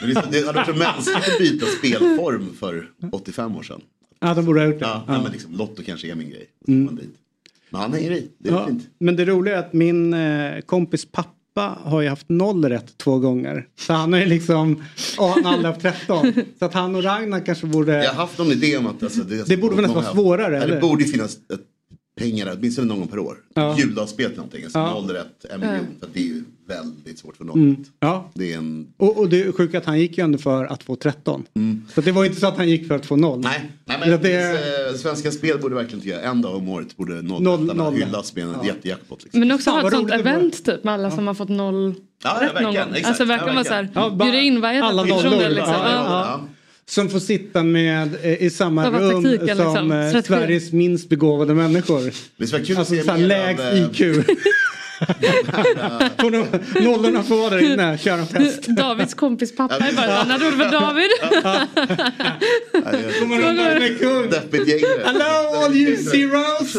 Speaker 9: Det, är hade varit så mänskligt att byta spelform för 85 år sedan.
Speaker 1: Ja, de borde ha gjort det.
Speaker 9: Ja,
Speaker 1: Ja.
Speaker 9: Men liksom, Lotto kanske är min grej.
Speaker 1: Mm.
Speaker 9: Men han hänger i. Det är
Speaker 1: Ja,
Speaker 9: fint.
Speaker 1: men det roliga är att min eh, kompis pappa har ju haft noll rätt två gånger. Så han har ju liksom, ja han har aldrig haft 13. Så att han och Ragnar kanske borde...
Speaker 9: Jag har haft någon idé om att... Alltså, det,
Speaker 1: Det borde nästan vara svårare,
Speaker 9: Ja, det
Speaker 1: eller?
Speaker 9: borde ju finnas ett, pengar, åtminstone någon gång per år.
Speaker 1: Ja.
Speaker 9: Juldagsspel till någonting. Alltså
Speaker 1: Ja.
Speaker 9: noll rätt, en
Speaker 1: Ja.
Speaker 9: miljon. För det är ju väldigt svårt för någon.
Speaker 1: Mm. Ja.
Speaker 9: Det är en...
Speaker 1: Och, och det är sjukt att han gick ju ändå för att få 13. Så det var inte så att han gick för att få noll.
Speaker 9: Nej, Nej, men
Speaker 1: det,
Speaker 9: eh, Svenska Spel borde verkligen tycka en dag om året borde
Speaker 1: Noll-
Speaker 9: nollrättarna
Speaker 1: noll.
Speaker 9: hyllas med en jättejackpot. Liksom.
Speaker 2: Men också ha ett sånt event typ med alla som har fått noll
Speaker 9: Ja, ja,
Speaker 2: rätt någon
Speaker 9: verkligen,
Speaker 2: gång.
Speaker 9: exakt.
Speaker 2: Alltså verkligen
Speaker 9: Ja,
Speaker 2: vara så här,
Speaker 9: verkligen.
Speaker 1: Ja, bara-
Speaker 2: bjuda in varje
Speaker 1: alla
Speaker 2: personer
Speaker 1: nollor.
Speaker 2: liksom.
Speaker 1: Som får sitta med eh, i samma rum
Speaker 2: taktiken,
Speaker 1: som
Speaker 2: liksom?
Speaker 1: eh. Sveriges minst begåvade människor.
Speaker 9: Det skulle kul att
Speaker 1: Alltså
Speaker 9: se mer
Speaker 1: lägst
Speaker 9: av, eh,
Speaker 1: IQ. Nollorna får vara där inne, köra en fest.
Speaker 2: Davids kompis pappa är bara han hade ord för David.
Speaker 1: Kommer där med kung?
Speaker 9: Deppigt gäng. det.
Speaker 1: Hello all you zeros!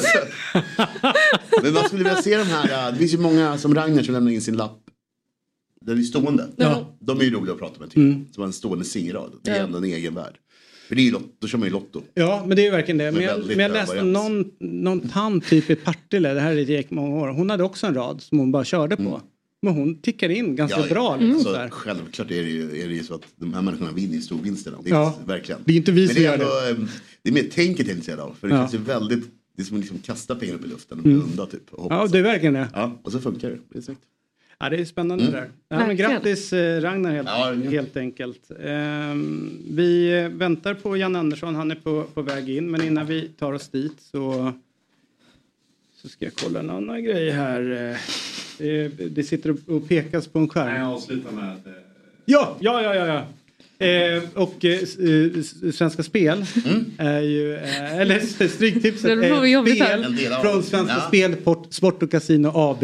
Speaker 9: Men man skulle vilja se de här, äh, det finns ju många som Ragnar som lämnar in sin lapp. Den är stående.
Speaker 1: Ja.
Speaker 9: De är ju roliga att prata med tycker
Speaker 1: Mm.
Speaker 9: Som en stående singelrad. Det är
Speaker 1: Ja.
Speaker 9: ändå en egen värld. För det är ju lotto, då kör man ju Lotto.
Speaker 1: Ja, men det är ju verkligen det. Men jag, men jag läste någon, någon tant typ i Partille, det här är gäng många år. Hon hade också en rad som hon bara körde på. Men hon tickar in ganska bra. Liksom,
Speaker 9: Alltså,
Speaker 1: så här.
Speaker 9: självklart är det, ju, är det ju så att de här människorna vinner ju storvinsterna. Det är
Speaker 1: Ja.
Speaker 9: verkligen.
Speaker 1: Det är inte vi som
Speaker 9: det är
Speaker 1: gör
Speaker 9: ändå, eh, Det är mer tänket jag är intresserad av. För det
Speaker 1: Ja.
Speaker 9: känns ju väldigt, det är som att liksom kasta pengar upp i luften och
Speaker 1: Mm.
Speaker 9: blunda typ. Och
Speaker 1: Ja, det är verkligen det.
Speaker 9: Ja, och så funkar det. Det är.
Speaker 1: Ja, det är spännande
Speaker 9: Mm.
Speaker 1: det där. Ja, men grattis eh, Ragnar helt, helt enkelt. Ehm, vi eh, väntar på Jan Andersson, han är på, på väg in. Men innan vi tar oss dit så, så ska jag kolla en annan grej här. Eh, Det, det sitter och- pekas på en skärm.
Speaker 4: Jag avslutar med att...
Speaker 1: Ja, ja, ja, ja. ja. Eh, och eh, eh, Svenska Spel är ju, eh, eller Stryktipset
Speaker 2: Det får vi
Speaker 1: är ett spel från
Speaker 2: det.
Speaker 1: Svenska
Speaker 2: Ja.
Speaker 1: Spel, Port, Sport och Casino AB.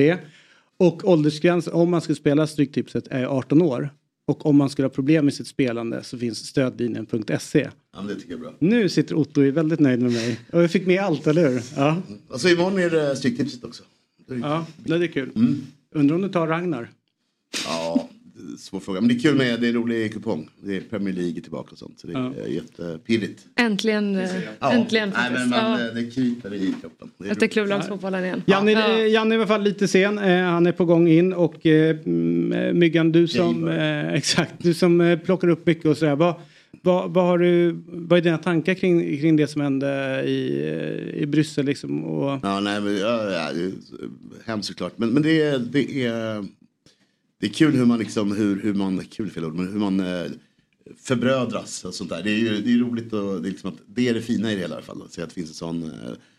Speaker 1: Och åldersgräns om man skulle spela Stryktipset är 18 år. Och om man skulle ha problem med sitt spelande så finns stödlinjen.se.
Speaker 9: Ja, det tycker jag är bra.
Speaker 1: Nu sitter Otto är väldigt nöjd med mig. Och jag fick med allt, eller hur? Ja,
Speaker 9: Alltså imorgon är det Stryktipset också. Det är-
Speaker 1: ja det är kul.
Speaker 9: Mm.
Speaker 1: Undrar om du tar Ragnar?
Speaker 9: Ja, svår fråga. Men det är kul med, det är en rolig kupong. Det är Premier League tillbaka och sånt. Så det är
Speaker 1: Ja.
Speaker 9: jättepirrigt.
Speaker 2: Äntligen, eh,
Speaker 9: Ja.
Speaker 2: äntligen
Speaker 9: Nej, men man,
Speaker 2: ja.
Speaker 9: det kryper i kroppen. Det är
Speaker 2: Efter klubblagsfotbollen igen.
Speaker 1: Janne,
Speaker 2: Ja.
Speaker 1: eh, Janne är i alla fall lite sen. Eh, han är på gång in och Myggan du som, exakt, du som plockar upp mycket och sådär. Vad, vad, vad, har du, vad är dina tankar kring, kring det som hände i, i Bryssel liksom? Och,
Speaker 9: Ja, nej, men, ja, ja, det är hemskt såklart. Men, men det, det, är, det är kul hur man liksom, hur, hur man, kul fel ord, men hur man eh, förbrödras och sånt där. Det är ju det är roligt och det är, liksom att, det är det fina i det hela i alla fall. Att se att det finns en sån eh,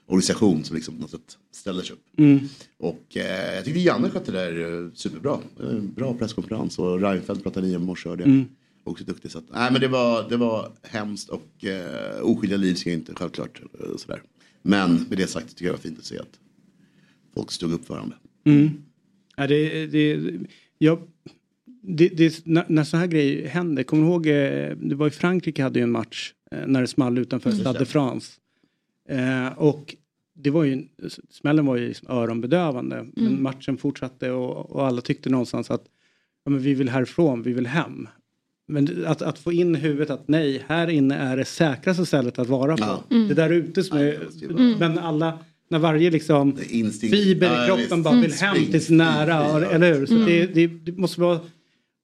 Speaker 9: organisation som liksom på något sätt ställer sig upp.
Speaker 1: Mm.
Speaker 9: Och eh, jag tyckte Janne skötte det där eh, superbra. Eh, bra presskonferens och Reinfeldt pratade i en morse hörde jag.
Speaker 1: Mm.
Speaker 9: Också duktig. Så att, nej, men det, var, det var hemskt och eh, oskyldiga liv ska inte självklart. Eh, sådär. Men med det sagt tycker jag det var fint att se att folk stod upp för varandra.
Speaker 1: Mm. Ja, det, det, jag, det, det, när, när så här grejer händer, kommer du ihåg, eh, det var i Frankrike hade ju en match eh, när det small utanför
Speaker 9: Mm.
Speaker 1: Stade de France. Eh, och det var ju, smällen var ju liksom öronbedövande. Men
Speaker 2: Mm.
Speaker 1: matchen fortsatte och, och alla tyckte någonstans att ja, men vi vill härifrån, vi vill hem. Men att, att få in i huvudet att nej, här inne är det säkraste stället att vara på.
Speaker 9: Ja.
Speaker 2: Mm.
Speaker 1: Det där ute som är,
Speaker 2: Mm.
Speaker 1: men alla, när varje liksom
Speaker 9: instinkt.
Speaker 1: fiber i kroppen bara vill hem till sin nära, eller hur? Så
Speaker 9: Mm.
Speaker 1: det, det, det måste vara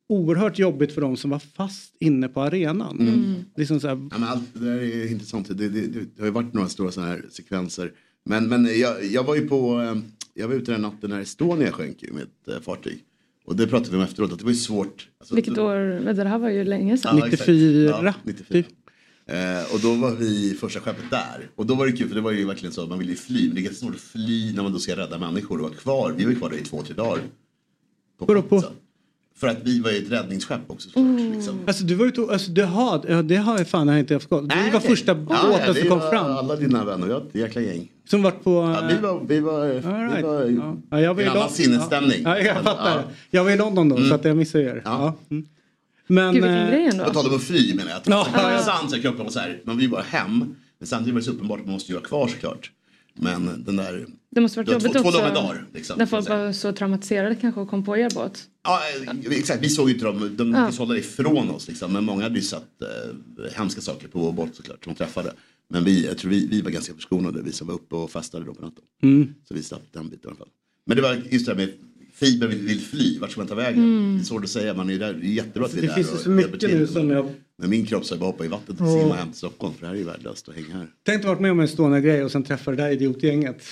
Speaker 1: oerhört jobbigt för dem som var fast inne på arenan.
Speaker 9: Mm.
Speaker 1: Liksom så här,
Speaker 9: Ja, men allt det där är intressant. Det, det, det, det har ju varit några stora sådana här sekvenser. Men, men jag, jag var ju på, eh, jag var ute den natten när Estonia sjönk med ett eh, fartyg. Och det pratade vi om efteråt, att det var ju svårt. Alltså,
Speaker 2: Vilket år? Det här var ju länge sedan.
Speaker 9: Ja, exakt. Ja, 94. Eh, och då var vi första skeppet där. Och då var det kul för det var ju verkligen så att man ville ju fly. Men det är ganska svårt att fly när man då ska rädda människor och vara kvar. Vi var ju kvar där i två, tre dagar. På
Speaker 1: Vadå på?
Speaker 9: För att vi var ju ett räddningsskepp också såklart. Liksom.
Speaker 1: Alltså du var ute och, alltså, det, har, det har jag fan jag inte haft koll. Vi var första båten
Speaker 9: ja,
Speaker 1: som kom fram.
Speaker 9: Alla dina vänner, vi har ett jäkla gäng.
Speaker 1: Som vart på...
Speaker 9: Ja, vi var, vi var, vi
Speaker 1: right.
Speaker 9: var
Speaker 1: Ja. Ja, jag var i
Speaker 9: en annan sinnesstämning.
Speaker 1: Ja, jag fattar.
Speaker 9: Ja.
Speaker 1: Jag var i London då
Speaker 9: Mm.
Speaker 1: så att jag missade er. Ja. Mm. Men,
Speaker 2: Gud, vilken
Speaker 1: eh,
Speaker 2: grej ändå.
Speaker 9: På tal om att fly menar jag. Att
Speaker 1: Ja.
Speaker 9: ja. Intressant så kroppen var så här, man vill ju bara hem. Men samtidigt var det så uppenbart att man måste ju vara kvar såklart. Men den där,
Speaker 2: Det måste varit
Speaker 9: Det var
Speaker 2: jobbigt
Speaker 9: två- två
Speaker 2: också.
Speaker 9: långa dagar, liksom,
Speaker 2: när folk var så traumatiserade kanske och kom på er båt.
Speaker 9: ja eh, exakt, vi såg ju inte dem, de
Speaker 2: Ja.
Speaker 9: det ifrån oss liksom. Men många hade ju sett eh, hemska saker på vår båt såklart, som de träffade. Men vi, jag tror vi, vi var ganska förskonade, vi som var uppe och festade då på natten.
Speaker 1: Mm.
Speaker 9: Så vi slapp den biten i alla fall. Men det var just det här med fiber vill, fly, vart ska man ta vägen?
Speaker 1: Mm.
Speaker 9: Det är svårt att säga, man är där, det är jättebra att vi är
Speaker 1: det
Speaker 9: där
Speaker 1: finns ju
Speaker 9: och
Speaker 1: så
Speaker 9: hjälper
Speaker 1: mycket nu som jag...
Speaker 9: Men min kropp sa ju bara hoppa i vattnet och simma hem till Stockholm för det här är ju värdelöst att hänga här.
Speaker 1: Tänk dig varit med om en stående grej och sen träffa det där idiotgänget.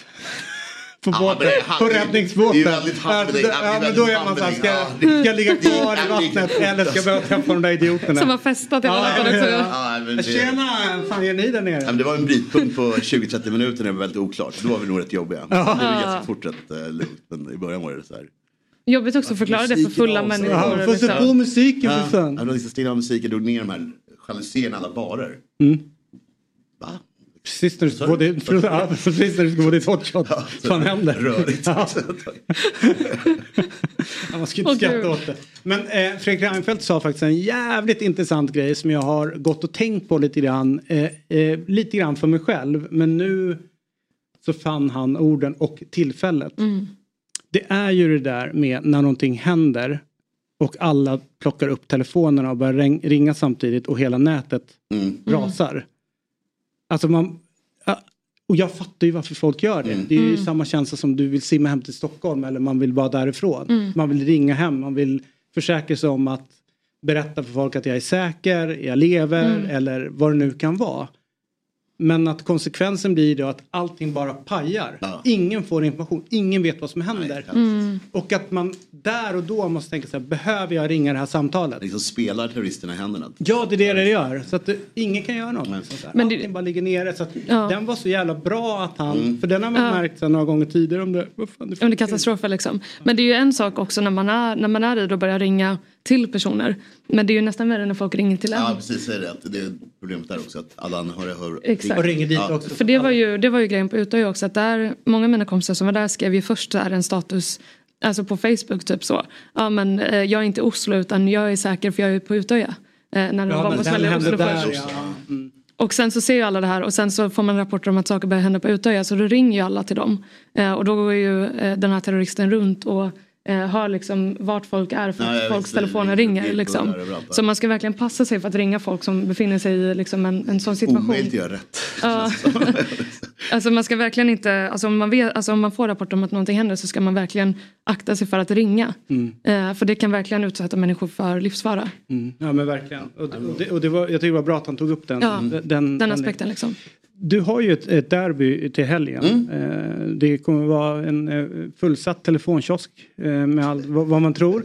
Speaker 1: På
Speaker 9: Ja,
Speaker 1: båten,
Speaker 9: det är-
Speaker 1: på
Speaker 9: det är-
Speaker 1: räddningsbåten.
Speaker 9: det är väldigt happening,
Speaker 1: Ja,
Speaker 9: det är
Speaker 1: men
Speaker 9: väldigt
Speaker 1: då är man såhär, ska,
Speaker 9: ja.
Speaker 1: ska jag ligga kvar i
Speaker 9: Det är-
Speaker 1: vattnet eller ska jag börja träffa de där idioterna?
Speaker 2: Som har festat hela natten också.
Speaker 9: Ja, men det-
Speaker 1: Tjena, fan gör ni där nere?
Speaker 9: Ja, det var en brytpunkt på 20-30 minuter när det var väldigt oklart. Då var vi nog rätt jobbiga.
Speaker 1: Ja.
Speaker 9: Det var
Speaker 2: Ja.
Speaker 9: ganska fort rätt uh, lugnt. Men i början var det så här.
Speaker 2: Jobbigt också att förklara det för fulla människor.
Speaker 1: Ja, får
Speaker 2: liksom.
Speaker 1: på musiken för fan.
Speaker 9: ja, de stängde av musiken, drog ner de här jalusierna i alla barer.
Speaker 1: Mm. Precis när du ska gå dit, ja, precis när du ska gå dit hot shot. Vad fan händer?
Speaker 9: Rörigt.
Speaker 1: Ja. Ja, man ska inte
Speaker 2: Åh,
Speaker 1: skratta åt det. Men eh, Fredrik Reinfeldt sa faktiskt en jävligt intressant grej som jag har gått och tänkt på lite grann. Eh, eh, lite grann för mig själv. Men nu så fann han orden och tillfället.
Speaker 2: Mm.
Speaker 1: Det är ju det där med när någonting händer och alla plockar upp telefonerna och börjar ring- ringa samtidigt och hela nätet
Speaker 9: Mm.
Speaker 1: rasar. Alltså man... Och jag fattar ju varför folk gör det.
Speaker 9: Mm.
Speaker 1: Det är ju
Speaker 2: Mm.
Speaker 1: samma känsla som du vill simma hem till Stockholm eller man vill vara därifrån.
Speaker 2: Mm.
Speaker 1: Man vill ringa hem, man vill försäkra sig om att berätta för folk att jag är säker, jag lever
Speaker 2: Mm.
Speaker 1: eller vad det nu kan vara. Men att konsekvensen blir då att allting bara pajar.
Speaker 9: Ja.
Speaker 1: Ingen får information, ingen vet vad som händer.
Speaker 2: Mm.
Speaker 1: Och att man där och då måste tänka så här, behöver jag ringa det här samtalet?
Speaker 9: Liksom spelar terroristerna i händerna.
Speaker 1: Ja, det är det det gör. Så att det, ingen kan göra något.
Speaker 2: Men det-
Speaker 1: Allting bara ligger nere. Så att
Speaker 2: Ja.
Speaker 1: Den var så jävla bra att han,
Speaker 9: Mm.
Speaker 1: för den har man
Speaker 2: Ja.
Speaker 1: märkt så några gånger tidigare om det. Vad fan, det
Speaker 2: men det är katastrofer liksom. Men det är ju en sak också när man är, när man är i det och börjar ringa till personer. Men det är ju nästan värre när folk ringer till en.
Speaker 9: Ja, precis. Det är det. Det är problemet där också. Att alla anhöriga hör.
Speaker 2: Exakt.
Speaker 1: Och ringer dit
Speaker 9: Ja.
Speaker 1: också.
Speaker 2: För det var ju, det var ju grejen på Utöja också att där, många av mina kompisar som var där skrev ju först här en status Alltså på Facebook typ så. Ja men eh, jag är inte i Oslo utan jag är säker för jag är på Utöja. Eh, när de
Speaker 1: Ja,
Speaker 2: var på
Speaker 1: hände
Speaker 2: Oslo
Speaker 1: där. Ja. Mm.
Speaker 2: Och sen så ser ju alla det här och sen så får man rapporter om att saker börjar hända på Utöja så då ringer ju alla till dem. Eh, och då går ju eh, den här terroristen runt och eh, hör liksom vart folk är för att folks
Speaker 9: visste det.
Speaker 2: telefoner
Speaker 9: Det-
Speaker 2: ringer.
Speaker 9: det- det
Speaker 2: Liksom. Så man ska verkligen passa sig för att ringa folk som befinner sig i liksom en, en sån situation.
Speaker 9: Omöjligt göra rätt.
Speaker 2: Ja. alltså man ska verkligen inte, alltså om, man vet, alltså om man får rapport om att någonting händer så ska man verkligen akta sig för att ringa.
Speaker 1: Mm.
Speaker 2: Eh, för det kan verkligen utsätta människor för livsfara.
Speaker 1: Mm. Ja men verkligen. Och, och, det, och det var, jag tycker det var bra att han tog upp den.
Speaker 2: Ja,
Speaker 1: den,
Speaker 2: den aspekten liksom.
Speaker 1: Du har ju ett, ett derby till helgen.
Speaker 9: Mm.
Speaker 1: Eh, det kommer vara en eh, fullsatt telefonkiosk eh, med allt vad, man tror.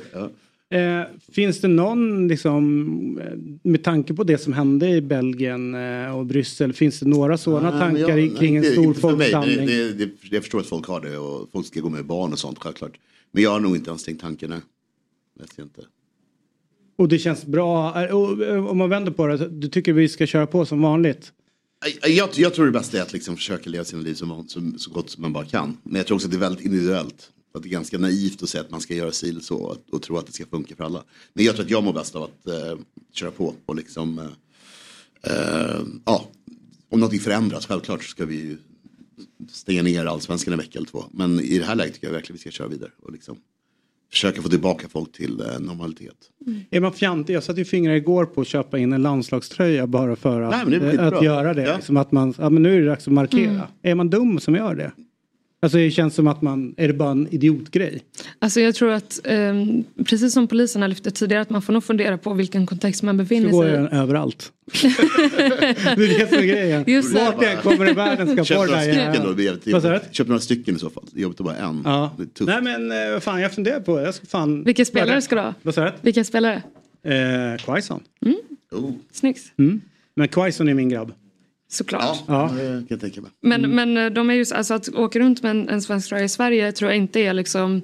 Speaker 1: Eh, finns det någon, liksom, med tanke på det som hände i Belgien och Bryssel, finns det några sådana
Speaker 9: men
Speaker 1: tankar
Speaker 9: jag-
Speaker 1: kring en stor folksamling?
Speaker 9: Det, det, det, jag förstår att folk har det och folk ska gå med barn och sånt självklart. Men jag har nog inte ens tänkt tanken. Nej. Vet jag inte.
Speaker 1: Och det känns bra, och, om man vänder på det, du tycker vi ska köra på som vanligt?
Speaker 9: Jag, jag, tror det bästa är att liksom försöka leva sina liv så, så, så gott som man bara kan. Men jag tror också att det är väldigt individuellt. Att det är ganska naivt att säga att man ska göra si eller så och, och tro att det ska funka för alla. Men jag tror att jag mår bäst av att eh, köra på och liksom, eh, eh, ja, om någonting förändras, självklart så ska vi ju stänga ner allsvenskan en vecka eller två. Men i det här läget tycker jag verkligen vi ska köra vidare och liksom försöka få tillbaka folk till eh, normalitet.
Speaker 1: Är man fjantig? Jag satte ju fingrar igår på att köpa in en landslagströja bara för att,
Speaker 9: Nej, men det är
Speaker 1: eh, att göra det.
Speaker 9: Ja.
Speaker 1: Liksom att man, ja, men nu är det dags att markera.
Speaker 2: Mm.
Speaker 1: Är man dum som gör det? Alltså det känns som att man, är det bara en idiotgrej?
Speaker 2: Alltså jag tror att, ehm, precis som polisen har lyft det tidigare, att man får nog fundera på vilken kontext man
Speaker 1: Så
Speaker 2: befinner
Speaker 1: går
Speaker 2: sig
Speaker 1: jag
Speaker 2: i.
Speaker 1: överallt. det är det som är grejen.
Speaker 2: Just det.
Speaker 1: Vart jag kommer i världen ska på
Speaker 9: några
Speaker 1: det där
Speaker 9: det. Köp några stycken i så fall. Det är jobbigt att bara en.
Speaker 1: Ja.
Speaker 9: Det.
Speaker 1: Nej men eh, vad fan jag funderar på, jag ska fan...
Speaker 2: Vilka spelare ska du ha?
Speaker 1: Vad sa du?
Speaker 2: Vilka spelare?
Speaker 1: Eh, Quaison.
Speaker 9: Oh.
Speaker 2: Snyggt.
Speaker 1: Mm. Men Quaison är min grabb.
Speaker 2: Såklart.
Speaker 1: Ja.
Speaker 9: Det kan jag tänka mig.
Speaker 2: Men, men eh, de är ju, så- alltså att åka runt med en, en svensk tröja i Sverige tror jag inte är liksom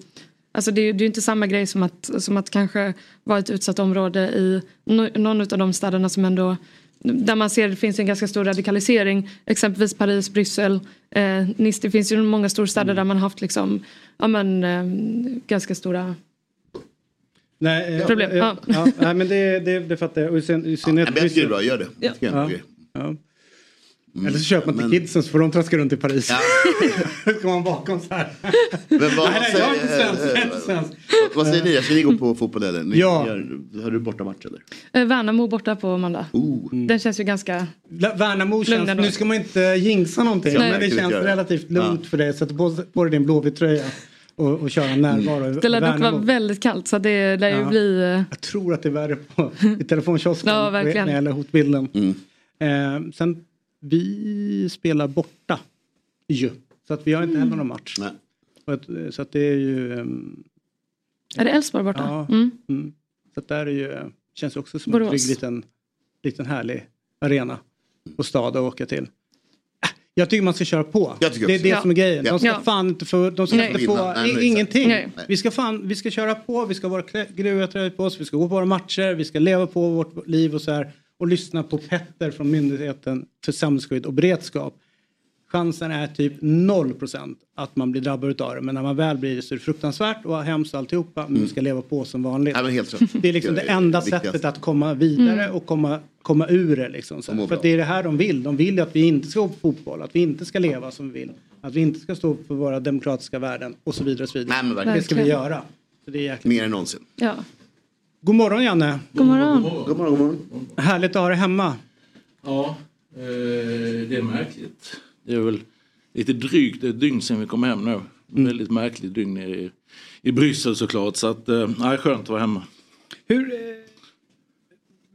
Speaker 2: Alltså det, är- det är ju inte samma grej som att, som att kanske vara ett utsatt område i no, någon av de städerna som ändå där man ser det finns en ganska stor radikalisering. Exempelvis Paris, Bryssel, eh, Nice. Det finns ju många storstäder där man haft liksom, ja men eh, ganska stora
Speaker 1: Nej, eh,
Speaker 2: Problem, ja.
Speaker 1: ja. Nej men det, det, det fattar jag. Och i syn- i synnerhet
Speaker 9: men jag tycker det är bra, gör det.
Speaker 2: Ja.
Speaker 9: Det bra
Speaker 1: Ja. Ja. Eller så köper man till
Speaker 9: Men-
Speaker 1: kidsen så får de traska runt i Paris.
Speaker 9: Ja.
Speaker 1: Kommer man bakom så här.
Speaker 9: Men vad,
Speaker 1: nej, nej, jag är inte svensk. Är inte svensk.
Speaker 9: vad säger ni? Ska ni gå på fotboll eller? Ni,
Speaker 1: Ja.
Speaker 9: Gör, har du bortamatch eller?
Speaker 2: eh, Värnamo borta på måndag.
Speaker 9: Oh.
Speaker 2: Den känns ju ganska
Speaker 1: La- Värnamo känns,
Speaker 2: då.
Speaker 1: nu ska man inte jinxa någonting,
Speaker 2: Nej.
Speaker 1: men det känns
Speaker 9: göra
Speaker 1: relativt lugnt för dig. Sätta på, på dig din Blåvitt-tröja och, och köra närvaro i
Speaker 2: Det lär dock vara väldigt kallt så det lär ju
Speaker 1: Ja.
Speaker 2: bli eh,
Speaker 1: Jag tror att det är värre på, i telefonkiosken
Speaker 2: Ja,
Speaker 1: när
Speaker 2: verkligen.
Speaker 1: det gäller hotbilden.
Speaker 9: Mm.
Speaker 1: Eh, sen, vi spelar borta ju. Så att vi har inte heller någon match.
Speaker 9: Nej.
Speaker 1: Så att, det är ju... ehm,
Speaker 2: Är det Elfsborg borta?
Speaker 1: Ja.
Speaker 2: Mm.
Speaker 1: Mm. Så att där är ju, känns också som
Speaker 2: Borås.
Speaker 1: en trygg liten, liten härlig arena och stad att åka till. Äh, Jag tycker man ska köra på.
Speaker 9: Jag tycker
Speaker 1: Det är det
Speaker 2: Ja.
Speaker 1: som är grejen. De ska
Speaker 2: Ja.
Speaker 1: fan inte få, de ska
Speaker 2: Nej.
Speaker 1: inte få.
Speaker 9: Nej,
Speaker 1: ingenting.
Speaker 2: Nej.
Speaker 1: Vi ska, fan, vi ska köra på, vi ska vara gruviga tröjor på oss, vi ska gå på våra matcher, vi ska leva på vårt liv och så här. Och lyssna på Petter från Myndigheten för samhällsskydd och beredskap. Chansen är typ 0% att man blir drabbad av det. Men när man väl blir det så är det fruktansvärt och hemskt alltihopa. Men vi ska leva på som vanligt.
Speaker 9: Nej, men helt rätt.
Speaker 1: Det är liksom det enda sättet att komma vidare och komma, komma ur det. Liksom, så. För det är det här de vill. De vill ju att vi inte ska gå på fotboll, att vi inte ska leva som vi vill. Att vi inte ska stå för våra demokratiska värden och så vidare. Och så vidare.
Speaker 9: Nej,
Speaker 1: det ska vi göra. Så det är jäkligt.
Speaker 9: Mer än någonsin.
Speaker 2: Ja.
Speaker 1: God morgon Janne!
Speaker 2: God morgon.
Speaker 9: God morgon, god morgon.
Speaker 1: Härligt att ha dig hemma.
Speaker 10: Ja, eh, det är märkligt. Det är väl lite drygt ett dygn sedan vi kom hem nu. Väldigt märkligt dygn nere i, i Bryssel såklart. Så att, eh, nej, skönt att vara hemma.
Speaker 1: Hur, eh,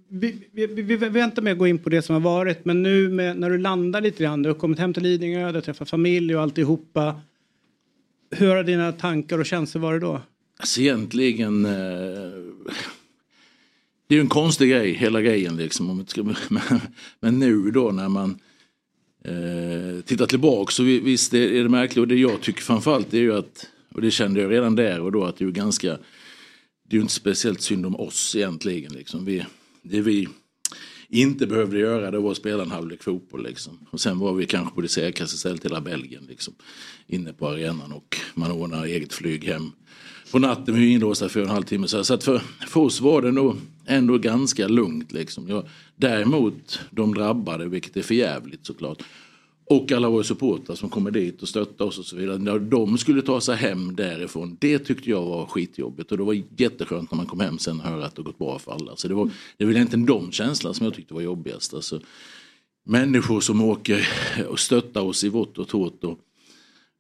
Speaker 1: vi, vi, vi, vi väntar med att gå in på det som har varit men nu med, när du landar lite grann, du har kommit hem till Lidingö, du har träffat familj och alltihopa. Hur har dina tankar och känslor varit då?
Speaker 10: Alltså egentligen... Eh, det är ju en konstig grej, hela grejen liksom. Men, nu då när man eh, tittar tillbaka så visst är, är det märkligt. Och det jag tycker framförallt är ju att, och det kände jag redan där och då, att det är ju ganska... Det är ju inte speciellt synd om oss egentligen. Liksom. Vi, det vi inte behövde göra det var att spela en halvlek fotboll. Liksom. Och sen var vi kanske på det säkraste stället i hela Belgien. Liksom, inne på arenan och man ordnar eget flyg hem. På natten vi var inlåsta för en halvtimme. Så så att för, för oss var det nog ändå ganska lugnt. Liksom. Jag, däremot de drabbade, vilket är förjävligt såklart. Och alla våra supportrar som kommer dit och stöttar oss och så vidare. När de skulle ta sig hem därifrån, det tyckte jag var skitjobbigt. Och det var jätteskönt när man kom hem sen och hörde att det gått bra för alla. Så det var, det var egentligen de känslorna som jag tyckte var jobbigast. Alltså, människor som åker och stöttar oss i vått och torrt. Och,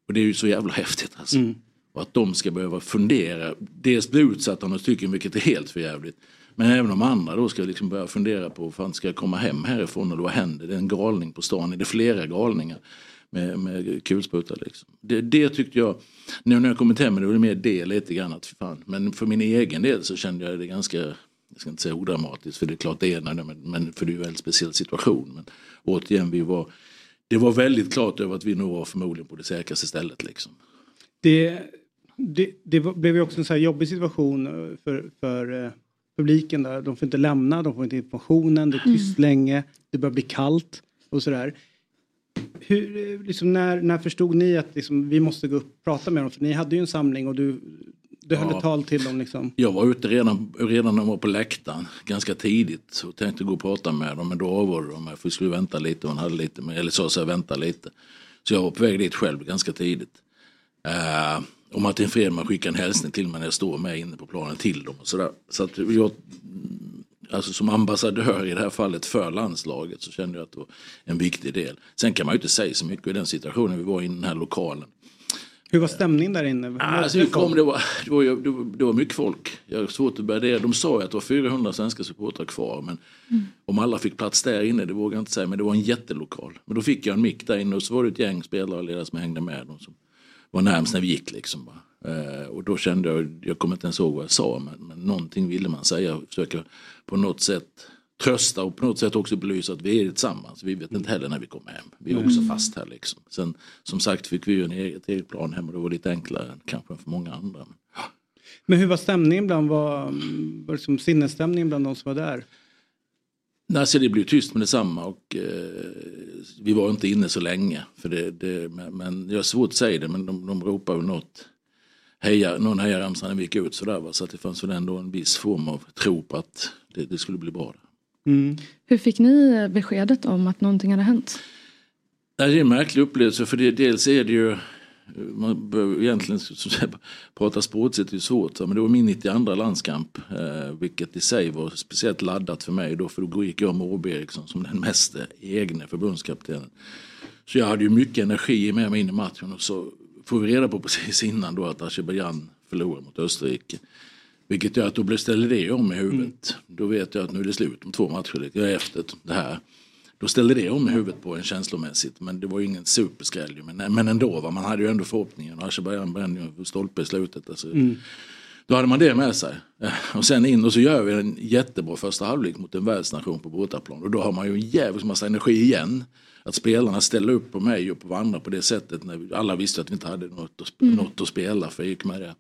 Speaker 10: och det är ju så jävla häftigt alltså.
Speaker 1: Mm.
Speaker 10: Och att de ska behöva fundera, dels bli utsatta av något stycken vilket är helt förjävligt. Men även de andra då ska liksom börja fundera på, fan ska jag komma hem härifrån och vad händer? Det är en galning på stan, är det flera galningar med, med kulsprutar liksom. Det, det tyckte jag, nu när jag kommit hem, det var mer det lite grann att fan. Men för min egen del så kände jag det ganska, jag ska inte säga odramatiskt för det är klart det är, men, men för det är ju en väldigt speciell situation. Men återigen, vi var, det var väldigt klart över att vi nog var förmodligen på det säkraste stället liksom.
Speaker 1: Det, det, det blev ju också en så här jobbig situation eh, för, för eh, publiken där. De får inte lämna, de får inte informationen, det är tyst länge, det börjar bli kallt och sådär. Hur, eh, liksom, när, när förstod ni att liksom, vi måste gå upp och prata med dem? För ni hade ju en samling och du, du höll
Speaker 10: Ja.
Speaker 1: ett tal till dem liksom.
Speaker 10: Jag var ute redan, redan när de var på läktaren ganska tidigt och tänkte gå och prata med dem men då avrådde de mig för vi skulle vänta lite och hade lite med, eller sa så här, vänta lite. Så jag var på väg dit själv ganska tidigt. Uh, och Martin Fredman skickade en hälsning till mig när jag står med inne på planen till dem och sådär. Så att jag, alltså som ambassadör i det här fallet för landslaget så kände jag att det var en viktig del. Sen kan man ju inte säga så mycket i den situationen vi var i den här lokalen.
Speaker 1: Hur var stämningen där inne?
Speaker 10: Alltså, vi kom, det, var, det, var, det, var, det var mycket folk. Jag har svårt att börja det. De sa ju att det var 400 svenska supportrar kvar. Men om alla fick plats där inne, det vågar jag inte säga. Men det var en jättelokal. Men då fick jag en mick där inne och så var det ett gäng spelare och ledare som hängde med. De som var närmast när vi gick liksom. bara. Eh, och då kände jag, jag kommer inte ens ihåg vad jag sa. Men, men någonting ville man säga. Försöka på något sätt trösta och på något sätt också belysa att vi är tillsammans. Vi vet inte heller när vi kommer hem. Vi är också
Speaker 1: Mm.
Speaker 10: fast här liksom. Sen som sagt fick vi ju en eget, eget plan hem och det var lite enklare kanske för många andra.
Speaker 1: Men hur var stämningen bland, var, var liksom sinnesstämningen bland de som var där?
Speaker 10: Nej, så det blev tyst med detsamma och eh, vi var inte inne så länge. För det, det, men, men jag har svårt att säga det men de, de ropade ju något. Heja, någon hejaramsa när vi gick ut sådär va? så att det fanns väl ändå en viss form av tro på att det, det skulle bli bra.
Speaker 2: Hur fick ni beskedet om att någonting hade hänt?
Speaker 10: Det är en märklig upplevelse för det, dels är det ju man behöver egentligen så- prata sportsligt är svårt men det var min 92 landskamp eh, vilket i sig var speciellt laddat för mig då för då gick jag med Åby Eriksson som den mest egna förbundskaptenen. Så jag hade ju mycket energi med mig in i matchen och så får vi reda på precis innan då att Azerbajdzjan förlorar mot Österrike. Vilket gör att då ställer det om i huvudet. Då vet jag att nu är det slut om två matcher. Jag är efter det här. Då ställde det om i huvudet på en känslomässigt. Men det var ju ingen superskräll. Men, men ändå, va? man hade ju ändå förhoppningen. Och Azerbajdzjan brände ju stolpe i slutet. Alltså.
Speaker 1: Mm.
Speaker 10: Då hade man det med sig. Eh, Och sen in och så gör vi en jättebra första halvlek mot en världsnation på bortaplan. Och då har man ju en jävligt massa energi igen. Att spelarna ställer upp på mig och på varandra på det sättet. När alla visste att vi inte hade något att, sp- något att spela för. Gick med det.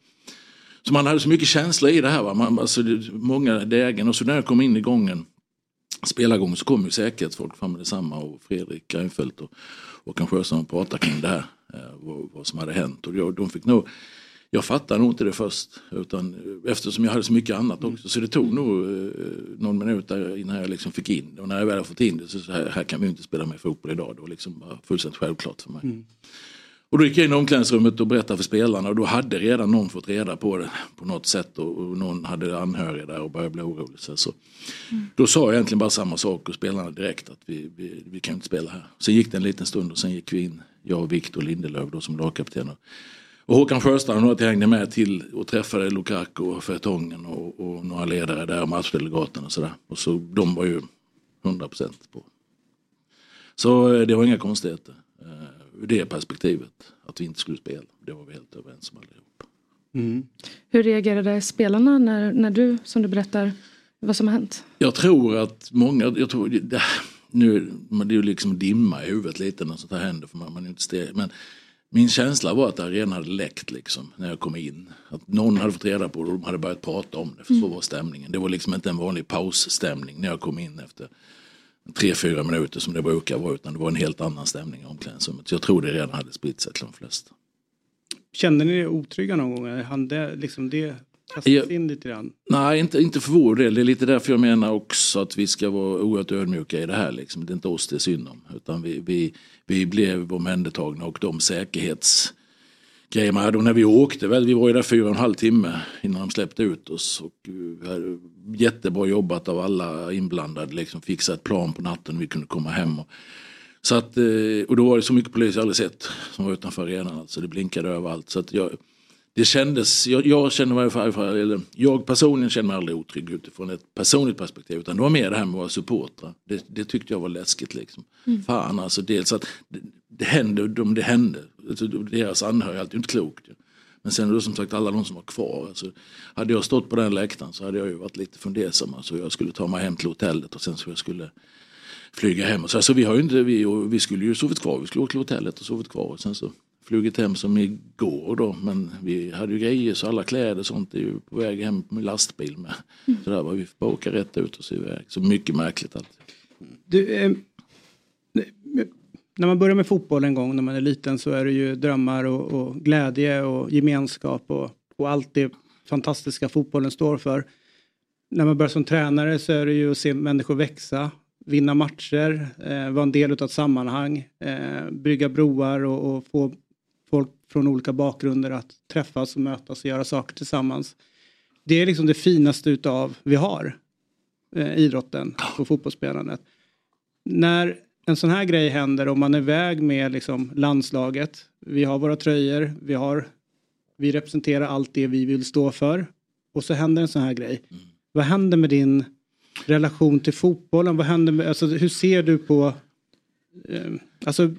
Speaker 10: Så man hade så mycket känsla i det här. Va? Man, alltså, många lägen. Och så när jag kom in i gången, spelargången, så kom ju säkerhetsfolk fram med detsamma. Och Fredrik Reinfeldt och Håkan Sjöström pratade kring det här. Eh, vad, vad som hade hänt. Och jag, de fick nog, jag fattade nog inte det först. Utan, eftersom jag hade så mycket annat också. Så det tog nog eh, någon minut innan jag liksom fick in det. Och när jag väl har fått in det så, så här, här kan vi inte spela mer fotboll idag. Det var liksom bara fullständigt självklart för mig. Mm. Och då gick jag in i omklädningsrummet och berättade för spelarna och då hade redan någon fått reda på det på något sätt och, och någon hade anhöriga där och började bli orolig. Så, så. Då sa jag egentligen bara samma sak och spelarna direkt att vi, vi, vi kan inte spela här. Sen gick det en liten stund och sen gick vi in, jag och Viktor Lindelöf då som lagkapten. Och, Håkan Sjöstrand och jag hängde med till och träffade Lukaku och Fertongen och, och några ledare där och matchdelegaten och sådär. Och så de var ju 100% på. Så eh, det var inga konstigheter. Ur det perspektivet. Att vi inte skulle spela. Det var vi helt överens om allihop.
Speaker 1: Mm.
Speaker 2: Hur reagerade spelarna när, när du, som du berättar, vad som har hänt?
Speaker 10: Jag tror att många, jag tror, det, nu, det är ju liksom dimma i huvudet lite när sånt här händer för man, man är inte stel. Men min känsla var att arenan hade läckt liksom när jag kom in. Att någon hade fått reda på det och de hade börjat prata om det. För så var stämningen. Det var liksom inte en vanlig pausstämning när jag kom in efter tre, fyra minuter som det brukar vara. Utan det var en helt annan stämning i omklädningsrummet. Så jag tror det redan hade spritt sig till de flesta.
Speaker 1: Kände ni er otrygga någon gång? Hann det, liksom det kastas in lite grann?
Speaker 10: Nej, inte, inte för vår del. Det är lite därför jag menar också att vi ska vara oerhört ödmjuka i det här. Liksom. Det är inte oss det är synd om. Utan vi, vi, vi blev omhändertagna och de säkerhetsgrejer man hade. Och när vi åkte, väl, vi var ju där fyra och en halv timme innan de släppte ut oss. Och, eh, jättebra jobbat av alla inblandade. Liksom, fixa ett plan på natten vi kunde komma hem. Och, så att, eh, och då var det så mycket polis jag aldrig sett som var utanför arenan. Alltså, det blinkade överallt. Så att jag, det kändes, jag, jag känner mig, eller jag personligen känner mig aldrig otrygg utifrån ett personligt perspektiv. Utan det var mer det här med att vara supportrar. Det, det tyckte jag var läskigt liksom.
Speaker 11: Mm.
Speaker 10: Fan alltså, dels att det, det hände, de, det hände. Alltså, deras anhöriga, allt är inte klokt. ju. Men sen som sagt alla de som var kvar. Alltså, hade jag stått på den läktaren så hade jag ju varit lite fundersam. Alltså, jag skulle ta mig hem till hotellet och sen så jag skulle flyga hem. Så, alltså, vi, har ju inte, vi, och vi skulle ju sovit kvar, vi skulle åka till hotellet och sovit kvar. Och sen så flugit hem som igår då. Men vi hade ju grejer så alla kläder och sånt är ju på väg hem med lastbil med. Så där var vi får bara åka rätt ut och se iväg. Så mycket märkligt allt.
Speaker 1: Du, ehm, när man börjar med fotboll en gång när man är liten så är det ju drömmar och, och glädje och gemenskap och, och allt det fantastiska fotbollen står för. När man börjar som tränare så är det ju att se människor växa, vinna matcher, eh, vara en del av ett sammanhang, eh, bygga broar och, och få folk från olika bakgrunder att träffas och mötas och göra saker tillsammans. Det är liksom det finaste utav vi har, eh, idrotten och fotbollsspelandet när en sån här grej händer och man är iväg med liksom landslaget. Vi har våra tröjor, vi, har, vi representerar allt det vi vill stå för. Och så händer en sån här grej. Vad händer med din relation till fotbollen? Vad händer med, alltså, hur ser du på... Eh, alltså,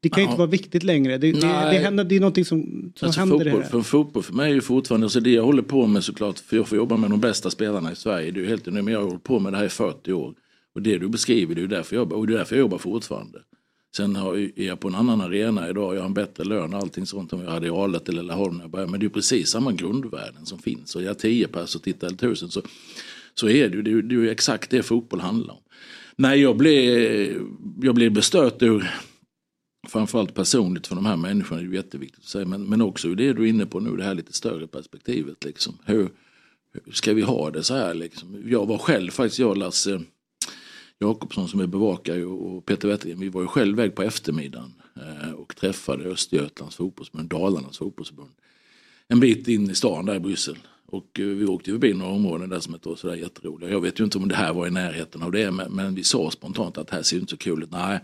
Speaker 1: det kan ju
Speaker 10: Ja.
Speaker 1: inte vara viktigt längre. Det, det, det, händer, det är någonting som, som
Speaker 10: Alltså
Speaker 1: händer
Speaker 10: fotboll,
Speaker 1: här.
Speaker 10: för fotboll för mig är ju fortfarande, alltså det jag håller på med såklart, för jag får jobba med de bästa spelarna i Sverige, det är ju helt enormt, men jag har hållit på med det här i 40 år. Och det du beskriver, det är därför jag jobbar, och det är därför jag jobbar fortfarande. Sen har, är jag på en annan arena idag, jag har en bättre lön och allting sånt än jag hade i Arlet eller Laholm när jag började. Men det är precis samma grundvärden som finns. Och jag är tio pers och tittar eller tusen så, så är det ju, det är ju, det är exakt det fotboll handlar om. Nej, jag blev, jag blev bestört ur framförallt personligt för de här människorna, det är ju jätteviktigt att säga, men, men också det du är inne på nu, det här lite större perspektivet. Liksom. Hur, hur ska vi ha det så här? Liksom? Jag var själv faktiskt, jag och Lasse Jakobsson som är bevakare och Peter Wettergren, vi var ju själv iväg på eftermiddagen eh, och träffade Östergötlands fotbollsförbund, Dalarnas fotbollsförbund. En bit in i stan där i Bryssel. Och eh, vi åkte förbi några områden där som inte var sådär jätteroliga. Jag vet ju inte om det här var i närheten av det, men, vi sa spontant att det här ser ju inte så kul ut. Nej,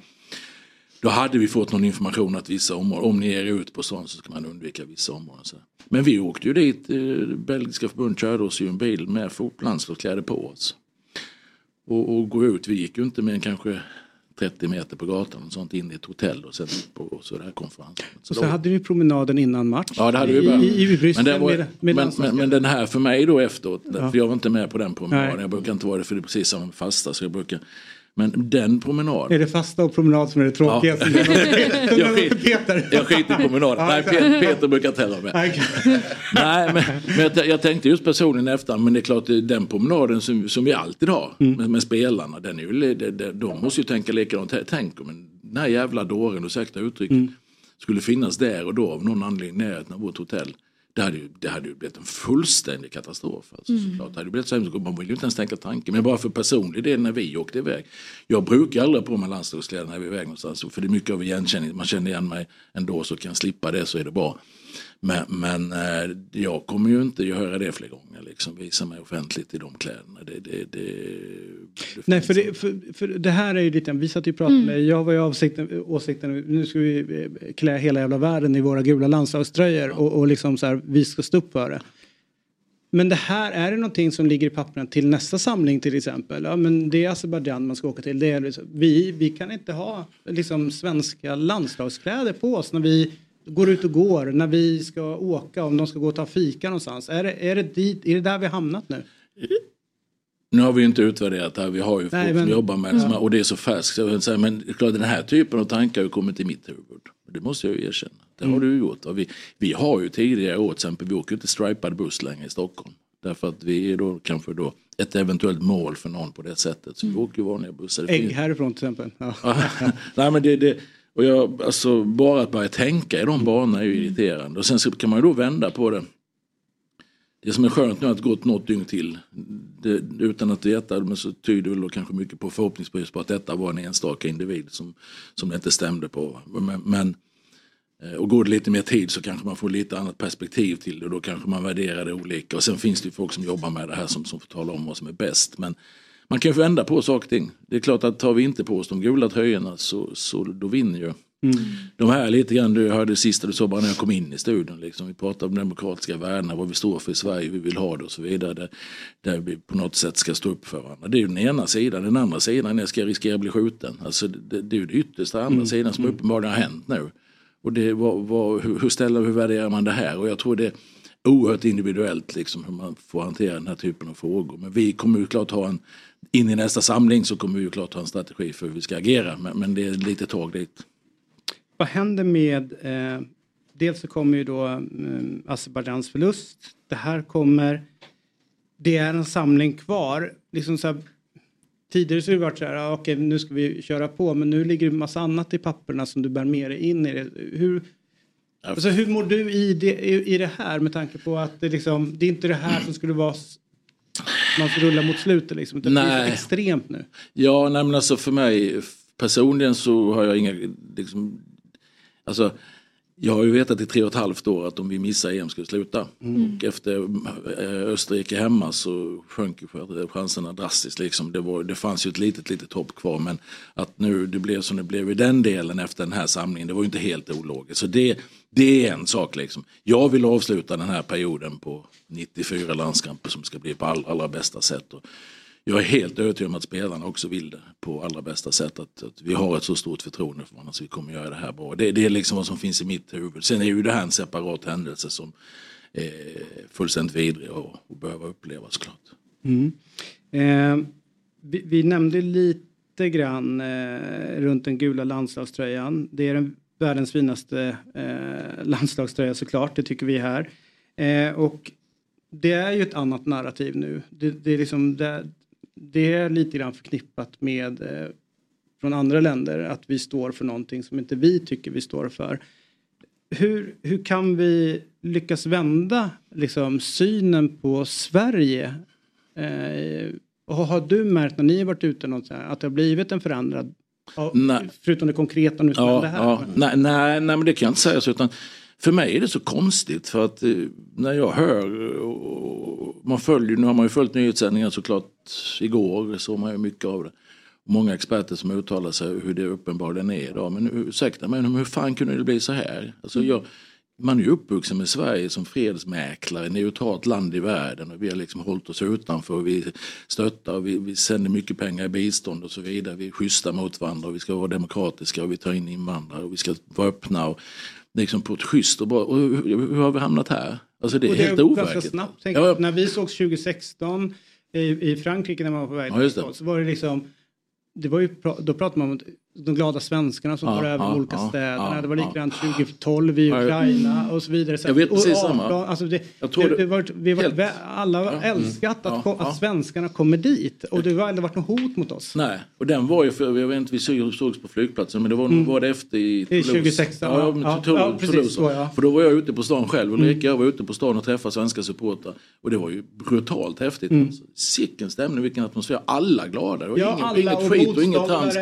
Speaker 10: då hade vi fått någon information att vissa områden, om ni ger er ut på stan så ska man undvika vissa områden. Så. Men vi åkte ju dit, eh, belgiska förbundet körde oss i en bil med fotbollslandslagskläder på oss. Och, och gå ut, vi gick ju inte mer än kanske 30 meter på gatan och sånt in i ett hotell och sen på sådär konferensen.
Speaker 1: Och så hade vi promenaden innan match.
Speaker 10: Ja det hade vi
Speaker 1: I,
Speaker 10: börjat.
Speaker 1: i, i Bryssel
Speaker 10: men, det var,
Speaker 1: med, med
Speaker 10: men, men, den här för mig då efteråt,
Speaker 1: Ja.
Speaker 10: för jag var inte med på den promenaden, jag brukar inte vara det för det är precis med fasta så jag brukar Men den promenaden.
Speaker 1: Är det fasta och promenad som är det tråkigaste?
Speaker 10: Ja. jag, skit,
Speaker 1: Peter.
Speaker 10: jag skiter i promenaden. Nej, Peter, Peter brukar heller vara med. Nej, men, men jag, jag tänkte just personligen efter, men det är klart den promenaden som, som vi alltid har
Speaker 1: Mm.
Speaker 10: med, med spelarna, den är ju, de, de, de måste ju tänka likadant. Tänk om den här jävla dåren, ursäkta uttrycket,
Speaker 1: Mm.
Speaker 10: skulle finnas där och då av någon anledning i närheten av vårt hotell. Det hade, ju, det hade ju blivit en fullständig katastrof. Alltså,
Speaker 11: Mm.
Speaker 10: såklart. Det hade blivit så hemskt, man vill ju inte ens tänka tanken. Men bara för personlig del när vi åkte iväg. Jag brukar aldrig på mig landslagskläder när vi är iväg någonstans. För det är mycket av igenkänning. Man känner igen mig ändå så kan jag slippa det så är det bra. Men, men eh, jag kommer ju inte göra det fler gånger. Liksom, visa mig offentligt i de kläderna. Det, det, det,
Speaker 1: Nej, för det, för, för det här är ju lite, vi satt ju och pratade
Speaker 2: Mm.
Speaker 1: med, jag var ju avsikten, åsikten, nu ska vi eh, klä hela jävla världen i våra gula landslagströjor och, och liksom så här, vi ska stå upp för det. Men det här, är det någonting som ligger i pappren till nästa samling till exempel? Ja, men det är Azerbajdzjan man ska åka till. Det är liksom, vi, vi kan inte ha liksom, svenska landslagskläder på oss när vi går ut och går, när vi ska åka, om de ska gå och ta fika någonstans. Är det, är det, dit, är det där vi har hamnat nu?
Speaker 10: Nu har vi inte utvärderat det här, vi har ju folk som jobbar med det
Speaker 1: Ja.
Speaker 10: och det är så färskt. Men klart, den här typen av tankar har kommit i mitt huvud. Det måste jag ju erkänna. Det har
Speaker 1: Mm.
Speaker 10: du ju gjort. Och vi, vi har ju tidigare år, till exempel, vi åker inte stripad buss längre i Stockholm. Därför att vi är då kanske då ett eventuellt mål för någon på det sättet. Så vi åker ju vanliga bussar.
Speaker 1: Ägg härifrån till exempel. Ja.
Speaker 10: Nej men det, det och jag, alltså, bara att börja tänka i de banorna är ju irriterande. Och sen så kan man ju då vända på det. Det som är skönt nu är att det gått något dygn till. Det, utan att veta, men så tyder väl då kanske mycket på förhoppningsvis på att detta var en enstaka individ som, som det inte stämde på. Men, men eh, och går det lite mer tid så kanske man får lite annat perspektiv till det och då kanske man värderar det olika. Och sen finns det ju folk som jobbar med det här som, som får tala om vad som är bäst. Men man kan ju vända på saker och ting. Det är klart att tar vi inte på oss de gula tröjorna så, så då vinner ju
Speaker 1: Mm.
Speaker 10: de här lite grann, du hörde det sista du sa bara när jag kom in i studion. Liksom. Vi pratar om demokratiska värdena, vad vi står för i Sverige, vi vill ha det och så vidare. Där, där vi på något sätt ska stå upp för varandra. Det är ju den ena sidan. Den andra sidan är, ska jag riskera att bli skjuten? Alltså, det, det är ju det yttersta andra
Speaker 1: Mm.
Speaker 10: sidan som
Speaker 1: Mm.
Speaker 10: uppenbarligen har hänt nu. Och det, vad, vad, hur, hur ställer hur värderar man det här? Och jag tror det är oerhört individuellt liksom, hur man får hantera den här typen av frågor. Men vi kommer ju klart ha en, in i nästa samling så kommer vi ju klart ha en strategi för hur vi ska agera. Men, men det är lite tag dit.
Speaker 1: Vad händer med, eh, dels så kommer ju då eh, Azerbajdzjans förlust. Det här kommer, det är en samling kvar. Liksom så här, tidigare så har det varit så här, ah, okej nu ska vi köra på, men nu ligger det en massa annat i papperna som du bär med dig in i det. Hur, alltså, hur mår du i det, i, det här med tanke på att det, liksom, det är inte det här som skulle vara man ska rulla mot slutet liksom. Det är så extremt nu.
Speaker 10: Ja, nej, men alltså för mig personligen så har jag inga, liksom, alltså jag har ju vetat i tre och ett halvt år att om vi missar EM skulle sluta.
Speaker 1: Mm.
Speaker 10: Och efter eh, Österrike hemma så sjönk ju chanserna drastiskt. Liksom. Det, var, det fanns ju ett litet, litet hopp kvar men att nu det blev som det blev i den delen efter den här samlingen det var ju inte helt ologiskt. Så det, det är en sak liksom. Jag vill avsluta den här perioden på 94 landskamper som ska bli på allra, allra bästa sätt. Och jag är helt övertygad om att spelarna också vill det på allra bästa sätt. Att, att vi har ett så stort förtroende för varandra så vi kommer göra det här bra. Det, det är liksom vad som finns i mitt huvud. Sen är ju det här en separat händelse som är fullständigt vidrig att behöva uppleva såklart.
Speaker 1: Mm. Eh, vi, vi nämnde lite grann eh, runt den gula landslagströjan. Det är den världens finaste eh, landslagströja såklart, det tycker vi här. Eh, och det är ju ett annat narrativ nu. Det, det, är, liksom, det, det är lite grann förknippat med eh, från andra länder att vi står för någonting som inte vi tycker vi står för. Hur, hur kan vi lyckas vända liksom, synen på Sverige? Eh, och har du märkt när ni har varit ute något här, att det har blivit en förändrad,
Speaker 10: Nej.
Speaker 1: förutom det konkreta nu som
Speaker 10: Ja,
Speaker 1: hände här?
Speaker 10: ja. Nej, nej, nej, men det kan jag inte säga så. Utan för mig är det så konstigt för att eh, när jag hör, och man följer, nu har man ju följt nyhetssändningar såklart igår, så man ju mycket av det. Många experter som uttalar sig hur det uppenbarligen är idag. Men ursäkta mig, men hur fan kunde det bli så här? Alltså jag, man är ju uppvuxen med Sverige som fredsmäklare, neutralt land i världen och vi har liksom hållit oss utanför och vi stöttar och vi, vi sänder mycket pengar i bistånd och så vidare. Vi är schyssta mot varandra och vi ska vara demokratiska och vi tar in invandrare och vi ska vara öppna och liksom på ett schysst och bra. Och hur, hur har vi hamnat här? Alltså det är
Speaker 1: Och
Speaker 10: helt
Speaker 1: ganska
Speaker 10: overkligt.
Speaker 1: snabbt. Tänk,
Speaker 10: Ja,
Speaker 1: När vi sågs 2016 i, i Frankrike när man var på väg
Speaker 10: Ja, det.
Speaker 1: så var det liksom det var ju, då pratade man om de glada svenskarna som
Speaker 10: Ja,
Speaker 1: var över
Speaker 10: ja,
Speaker 1: de olika
Speaker 10: ja,
Speaker 1: städerna.
Speaker 10: ja,
Speaker 1: det var
Speaker 10: ja.
Speaker 1: likadant 2012 i
Speaker 10: Ja,
Speaker 1: Ukraina och så vidare. Så
Speaker 10: Jag vet precis
Speaker 1: 18,
Speaker 10: samma.
Speaker 1: Alltså det,
Speaker 10: Jag tror
Speaker 1: det,
Speaker 10: det-
Speaker 1: det var, vi var
Speaker 10: helt-
Speaker 1: vä- alla har älskat att,
Speaker 10: Ja, ja.
Speaker 1: att svenskarna kommer dit. Och det har aldrig varit något hot mot oss.
Speaker 10: Nej, och den var ju för, jag vet inte, vi såg- sågs på flygplatsen men det var,
Speaker 1: Mm.
Speaker 10: var det efter i
Speaker 1: I
Speaker 10: Toulouse.
Speaker 1: 2016,
Speaker 10: Ja,
Speaker 1: ja. Ja, ja, precis så, ja.
Speaker 10: För då var jag ute på stan själv och
Speaker 1: Mm.
Speaker 10: Ulrika och jag var ute på stan och träffade svenska supportrar. Och det var ju brutalt häftigt.
Speaker 1: Mm.
Speaker 10: Alltså. Sicken stämning, vilken atmosfär. Alla glada. Det var
Speaker 1: Ja,
Speaker 10: ingen,
Speaker 1: alla
Speaker 10: inget skit och inget trams.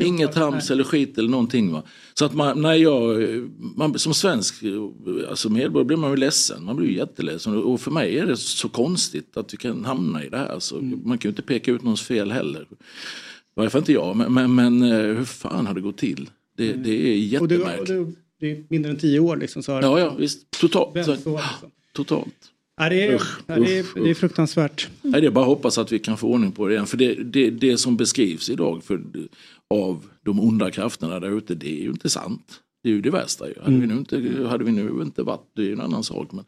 Speaker 10: Inget trams
Speaker 1: Nej.
Speaker 10: eller skit eller någonting. Va? Så att man, när jag, man, som svensk alltså medborgare blir man ju ledsen. Man blir ju jätteledsen. Och för mig är det så konstigt att vi kan hamna i det här. Så
Speaker 1: Mm.
Speaker 10: Man kan ju inte peka ut någons fel heller. Fall inte jag. Men, men, men eh, hur fan har det gått till? Det, det är
Speaker 1: Och det, och
Speaker 10: jättemärkligt.
Speaker 1: det, det är mindre än tio år liksom. Så har
Speaker 10: Ja, ja, visst. Totalt.
Speaker 1: Så, liksom.
Speaker 10: Totalt.
Speaker 1: Ja, det, är,
Speaker 10: Usch,
Speaker 1: ja, det, är,
Speaker 10: usch,
Speaker 1: det är fruktansvärt.
Speaker 10: Nej, det är bara att hoppas att vi kan få ordning på det igen. För det, det, det som beskrivs idag för, av de onda krafterna där ute, det är ju inte sant. Det är ju det värsta. Ju. Hade,
Speaker 1: Mm.
Speaker 10: vi nu inte, hade vi nu inte varit, det är ju en annan sak. Men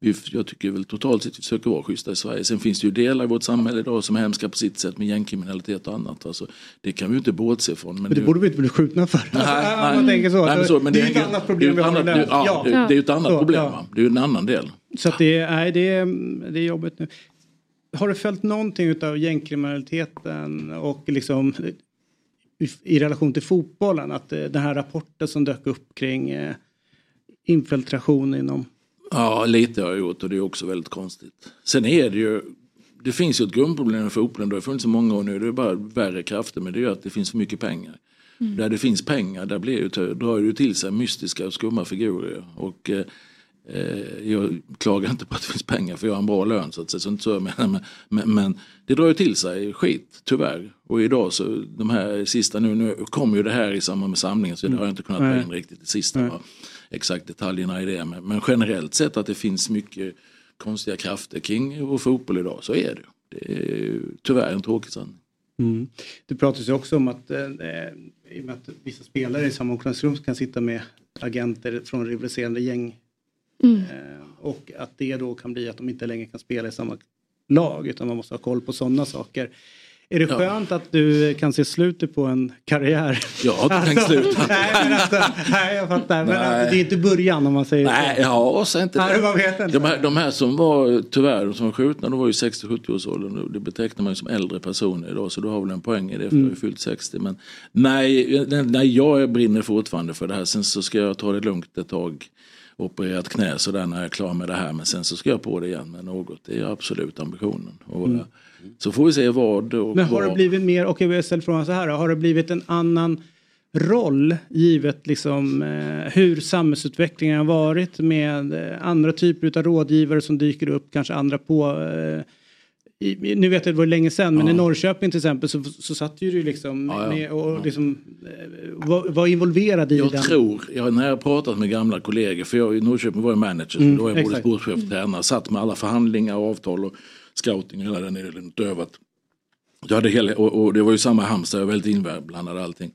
Speaker 10: vi, jag tycker väl totalt sett vi försöker vara schyssta i Sverige. Sen finns det ju delar i vårt samhälle idag som är hemska på sitt sätt med gängkriminalitet och annat. Alltså, det kan vi ju inte bortse ifrån. Men
Speaker 1: Men det borde vi inte bli skjutna för.
Speaker 10: Nej,
Speaker 1: Alltså,
Speaker 10: nej.
Speaker 1: om man tänker så.
Speaker 10: Nej, men så, men
Speaker 1: det är ett annat problem
Speaker 10: det är
Speaker 1: vi har
Speaker 10: annat-
Speaker 1: där.
Speaker 10: Ja, det, det är ett annat
Speaker 1: Så,
Speaker 10: problem.
Speaker 1: ja.
Speaker 10: Det är ju en annan del.
Speaker 1: Så det, är, det, är, det är jobbigt nu. Har du följt någonting av gängkriminaliteten och liksom i, i relation till fotbollen? Att eh, den här rapporten som dök upp kring eh, infiltration inom
Speaker 10: Ja, lite har jag gjort och det är också väldigt konstigt. Sen är det ju, det finns ju ett grundproblem med fotbollen, det har funnits så många år nu, det är bara värre krafter, men det är ju att det finns för mycket pengar.
Speaker 2: Mm.
Speaker 10: Där det finns pengar, där blir det, drar det ju till sig mystiska och skumma figurer. Och, eh, jag klagar inte på att det finns pengar för jag har en bra lön så att säga. Så inte så men, men, men det drar ju till sig skit, tyvärr. Och idag så, de här sista nu, nu kommer ju det här i samband med samlingen så det har jag inte kunnat ta in riktigt det sista. Va? Exakt detaljerna i det. Men, men generellt sett att det finns mycket konstiga krafter kring vår fotboll idag, så är det. Det är tyvärr en tråkig sanning.
Speaker 1: Mm. Det pratas ju också om att, eh, i och med att vissa spelare i samma omklädningsrum kan sitta med agenter från rivaliserande gäng.
Speaker 2: Mm.
Speaker 1: Eh, och att det då kan bli att de inte längre kan spela i samma lag utan man måste ha koll på sådana saker. Är det
Speaker 10: Ja.
Speaker 1: skönt att du kan se slutet på en karriär?
Speaker 10: Jag har inte tänkt sluta.
Speaker 1: nej, men alltså, nej, jag fattar. Men
Speaker 10: Nej.
Speaker 1: att det är inte början om man säger
Speaker 10: Nej, ja, och sen inte
Speaker 1: Nej, man vet inte.
Speaker 10: De, här, de här som var, tyvärr, de som var skjutna, de var ju 60-70 års åldern. Det betecknar man ju som äldre personer idag, så du har väl en poäng i det, för
Speaker 1: Mm.
Speaker 10: jag har fyllt 60. Men nej, nej, nej, jag brinner fortfarande för det här. Sen så ska jag ta det lugnt ett tag. Opererat knä sådär när jag är klar med det här. Men sen så ska jag på det igen med något. Det är absolut ambitionen. Och,
Speaker 1: Mm.
Speaker 10: eh, Så får vi se vad och
Speaker 1: Men har
Speaker 10: vad.
Speaker 1: det blivit mer, okej vi ställer frågan så här, har det blivit en annan roll givet liksom eh, hur samhällsutvecklingen har varit med eh, andra typer av rådgivare som dyker upp, kanske andra på eh, i, nu vet jag det var länge sedan, men
Speaker 10: Ja.
Speaker 1: i Norrköping till exempel så, så satt ju du liksom
Speaker 10: Ja, ja.
Speaker 1: med och liksom eh, var, var involverad i
Speaker 10: Jag
Speaker 1: den.
Speaker 10: tror, jag, när jag har pratat med gamla kollegor, för jag i Norrköping var jag manager,
Speaker 1: Mm,
Speaker 10: så då var jag både sportchef och tränare, satt med alla förhandlingar, avtal och scouting och hela den delen utöver att jag hade hela, och, och det var ju samma i Halmstad, jag var väldigt inblandad i allting.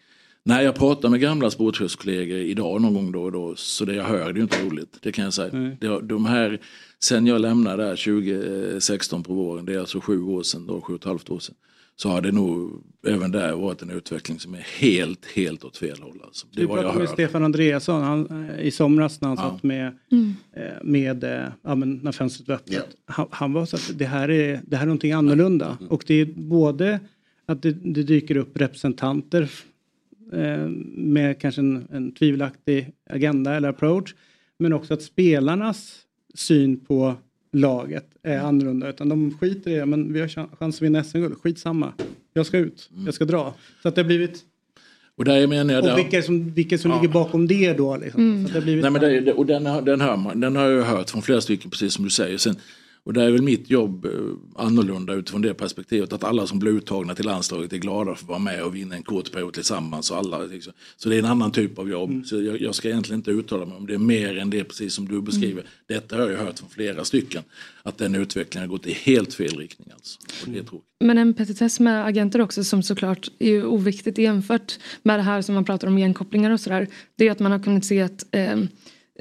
Speaker 10: När jag pratar med gamla sportchefskollegor idag någon gång då och då, så det jag hör det är ju inte roligt, det kan jag säga.
Speaker 1: Nej.
Speaker 10: Det, de här, sen jag lämnade där 2016 på våren, det är alltså sju år sedan, då, sju och ett halvt år sedan, så har det nog även där varit en utveckling som är helt, helt åt fel håll. Alltså. Det
Speaker 1: Du
Speaker 10: vad jag
Speaker 1: pratade med. Stefan Andreasson han, eh, i somras när han
Speaker 10: Ja.
Speaker 1: satt med,
Speaker 2: Mm.
Speaker 1: eh, med eh, ja, men när fönstret var öppet. Han, han var så att det här är, det här är någonting annorlunda. Och det är både att det, det dyker upp representanter med kanske en, en tvivelaktig agenda eller approach. Men också att spelarnas syn på laget är annorlunda. Utan de skiter i det, men vi har chan- chans att vinna SM-guld. Skitsamma. Jag ska ut, jag ska dra. Så att det har blivit
Speaker 10: Och där menar jag...
Speaker 1: och vilka som, vilka som
Speaker 10: Ja.
Speaker 1: ligger bakom det då? Liksom. Så att det har blivit
Speaker 10: Nej, men det, och den, har- den, hör man, den har jag hört från flera stycken, precis som du säger. Sen, och där är väl mitt jobb eh, annorlunda utifrån det perspektivet. Att alla som blir uttagna till landslaget är glada för att vara med och vinna en kort period tillsammans. Och alla, liksom. Så det är en annan typ av jobb.
Speaker 1: Mm.
Speaker 10: Så jag, jag ska egentligen inte uttala mig om det är mer än det precis som du beskriver. Detta har jag hört från flera stycken. Att den utvecklingen har gått i helt fel riktning. Alltså. Tråkigt.
Speaker 2: Men en petitess med agenter också som såklart är oviktigt jämfört med det här som man pratar om igenkopplingar och sådär. Det är att man har kunnat se att eh,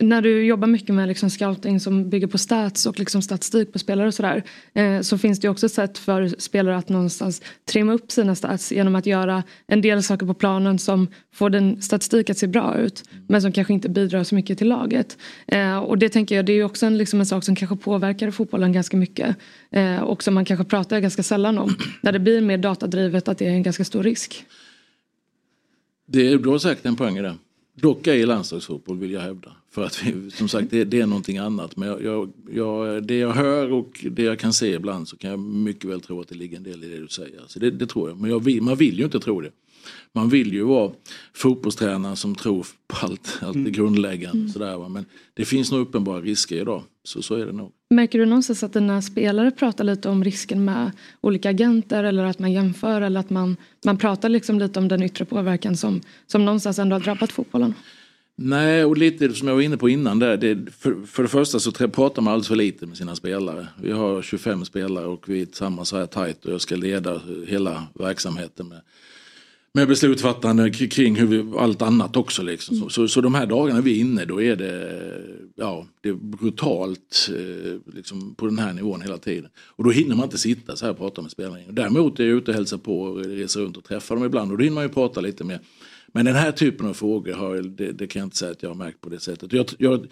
Speaker 2: när du jobbar mycket med liksom scouting som bygger på stats och liksom statistik på spelare och sådär eh, så finns det ju också ett sätt för spelare att någonstans trimma upp sina stats genom att göra en del saker på planen som får den statistik att se bra ut men som kanske inte bidrar så mycket till laget. Eh, och det tänker jag det är ju också en, liksom en sak som kanske påverkar fotbollen ganska mycket eh, och som man kanske pratar ganska sällan om. När det blir mer datadrivet att det är en ganska stor risk.
Speaker 10: Det, du har säkert en poäng i det. Dock ej landslagsfotboll vill jag hävda. För att vi, som sagt det, det är någonting annat. Men jag, jag, jag, det jag hör och det jag kan se ibland så kan jag mycket väl tro att det ligger en del i det du säger. Så det, det tror jag. Men vill, man vill ju inte tro det. Man vill ju vara fotbollstränare som tror på allt, allt det grundläggande.
Speaker 2: Mm.
Speaker 10: Sådär, va. Men det finns nog uppenbara risker idag. Så, så är det nog.
Speaker 2: Märker du någonstans att dina spelare pratar lite om risken med olika agenter eller att man jämför eller att man, man pratar liksom lite om den yttre påverkan som, som någonstans ändå har drabbat fotbollen?
Speaker 10: Nej, och lite som jag var inne på innan där. Det, för, för det första så pratar man alldeles för lite med sina spelare. Vi har 25 spelare och vi är tillsammans så här tajt och jag ska leda hela verksamheten med, med beslutsfattande kring hur vi, allt annat också. Liksom. Så, så, så de här dagarna vi är inne då är det, ja, det är brutalt eh, liksom, på den här nivån hela tiden. Och då hinner man inte sitta så här och prata med spelarna. Däremot är jag ute och hälsar på och reser runt och träffar dem ibland och då hinner man ju prata lite mer. Men den här typen av frågor har, det, det kan jag inte säga att jag har märkt på det sättet. Jag, jag,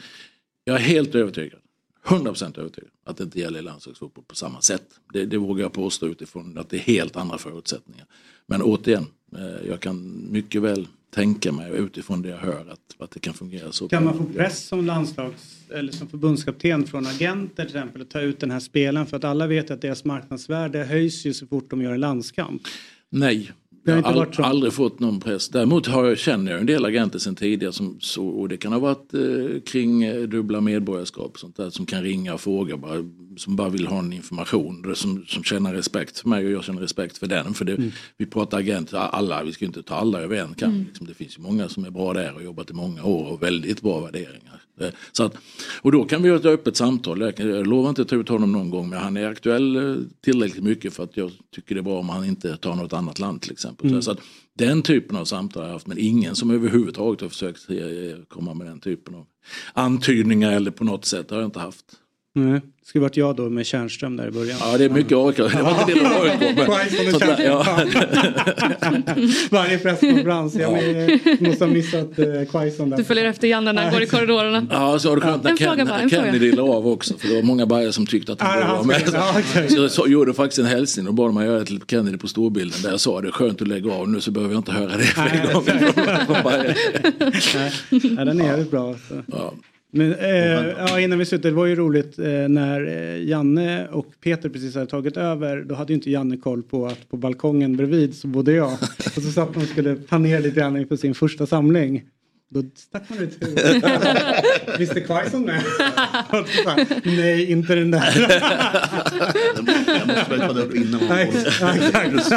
Speaker 10: jag är helt övertygad, 100% övertygad, att det inte gäller i landslagsfotboll på samma sätt. Det, det vågar jag påstå utifrån att det är helt andra förutsättningar. Men återigen, eh, jag kan mycket väl tänka mig utifrån det jag hör att, att det kan fungera så.
Speaker 1: Kan man få press som landslags eller som förbundskapten från agenter till exempel att ta ut den här spelaren för att alla vet att deras marknadsvärde höjs ju så fort de gör en landskamp.
Speaker 10: Nej,
Speaker 1: Det har
Speaker 10: jag har
Speaker 1: inte varit så.
Speaker 10: aldrig fått någon press. Däremot har jag, känner jag en del agenter sedan tidigare som, så, och det kan ha varit eh, kring eh, dubbla medborgarskap och sånt där som kan ringa och fråga bara, som bara vill ha en information som, som känner respekt för mig och jag känner respekt för den. För det,
Speaker 1: Mm.
Speaker 10: vi pratar agenter, alla, vi ska inte ta alla över en kam.
Speaker 1: Mm.
Speaker 10: Liksom, det finns ju många som är bra där och jobbat i många år och väldigt bra värderingar. Eh, Så att, och då kan vi ha ett öppet samtal. Jag, jag lovar inte att ta ut honom någon gång men han är aktuell eh, tillräckligt mycket för att jag tycker det är bra om han inte tar något annat land till exempel.
Speaker 1: Mm.
Speaker 10: Så att, den typen av samtal har jag haft men ingen som överhuvudtaget har försökt komma med den typen av antydningar eller på något sätt har jag inte haft.
Speaker 1: Nej. Det skulle varit jag då med Tjärnström där i början.
Speaker 10: Ja det är mycket AIK. Det var inte det med AIK. men-
Speaker 1: Quaison och
Speaker 10: sånt där, ja.
Speaker 1: Varje presskonferens. Jag måste ha missat eh, Quaison där.
Speaker 2: Du följer efter Janne när han går i korridorerna.
Speaker 10: Ja, så har det skönt när Ken,
Speaker 2: bara.
Speaker 10: Kennedy la av också. För det var många bajare som tyckte att
Speaker 1: Ja,
Speaker 10: han borde vara med.
Speaker 1: ja.
Speaker 10: Så jag så, gjorde faktiskt en hälsning och bad mig göra till Kennedy på storbilden. Där jag sa det är skönt att lägga av nu så behöver jag inte höra det fler gånger.
Speaker 1: Ja, den är jävligt bra. alltså. Men eh, ja, innan vi slutar, det var ju roligt eh, när eh, Janne och Peter precis hade tagit över. Då hade ju inte Janne koll på att på balkongen bredvid så bodde jag. Och så satt man och skulle planera lite grann inför sin första samling. Då stack man ut huvudet. Visste Quaison med? Nej, inte den där.
Speaker 9: Jag måste väl ta upp innan man
Speaker 1: exakt.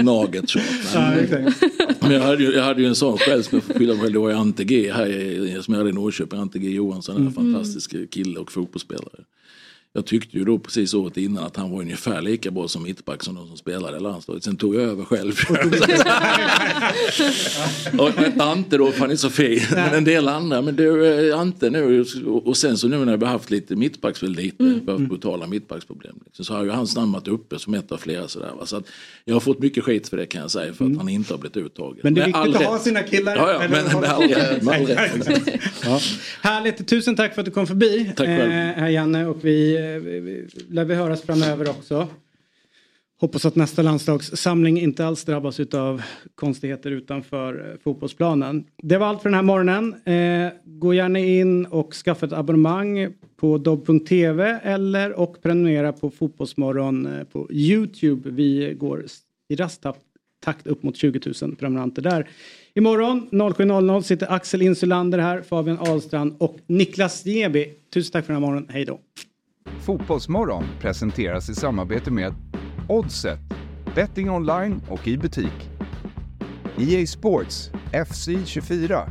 Speaker 10: Gnaget så.
Speaker 1: Ja, exakt.
Speaker 10: Men jag hade, ju, jag hade ju en sån själv som jag får skylla mig själv. Det var ju Ante G här som jag hade i Norrköping. Ante G Johansson, en
Speaker 1: Mm.
Speaker 10: fantastisk kille och fotbollsspelare. Jag tyckte ju då precis året innan att han var ungefär lika bra som mittback som de som spelade i landslaget. Sen tog jag över själv. och Ante då, för han är så fin. Men en del andra. Men du, eh, Ante nu. Och sen så nu när vi har haft lite mittbacks, väl lite,
Speaker 1: Mm.
Speaker 10: vi har haft brutala mittbacksproblem. Liksom, så har ju hans namn varit uppe som ett av flera sådär. Va? Så att jag har fått mycket skit för det kan jag säga. För att han inte har blivit uttagen.
Speaker 1: Mm. Men det är viktigt att ha sina killar.
Speaker 10: Ja, ja, men med all rätt. Med all rätt.
Speaker 1: Ja. Härligt, tusen tack för att du kom förbi.
Speaker 10: Tack själv.
Speaker 1: Eh, här Janne och eh, vi Eh, lär vi höras framöver också. Hoppas att nästa landslagssamling inte alls drabbas av konstigheter utanför eh, fotbollsplanen. Det var allt för den här morgonen. Eh, gå gärna in och skaffa ett abonnemang på dobb.tv eller och prenumerera på Fotbollsmorgon på Youtube. Vi går i rask takt- takt upp mot 20 000 prenumeranter där. Imorgon 07.00 sitter Axel Insulander här, Fabian Ahlstrand och Niklas Jeby. Tusen tack för den här morgonen. Hej då.
Speaker 3: Fotbollsmorgon presenteras i samarbete med Oddset, betting online och i butik. EA Sports, FC 24.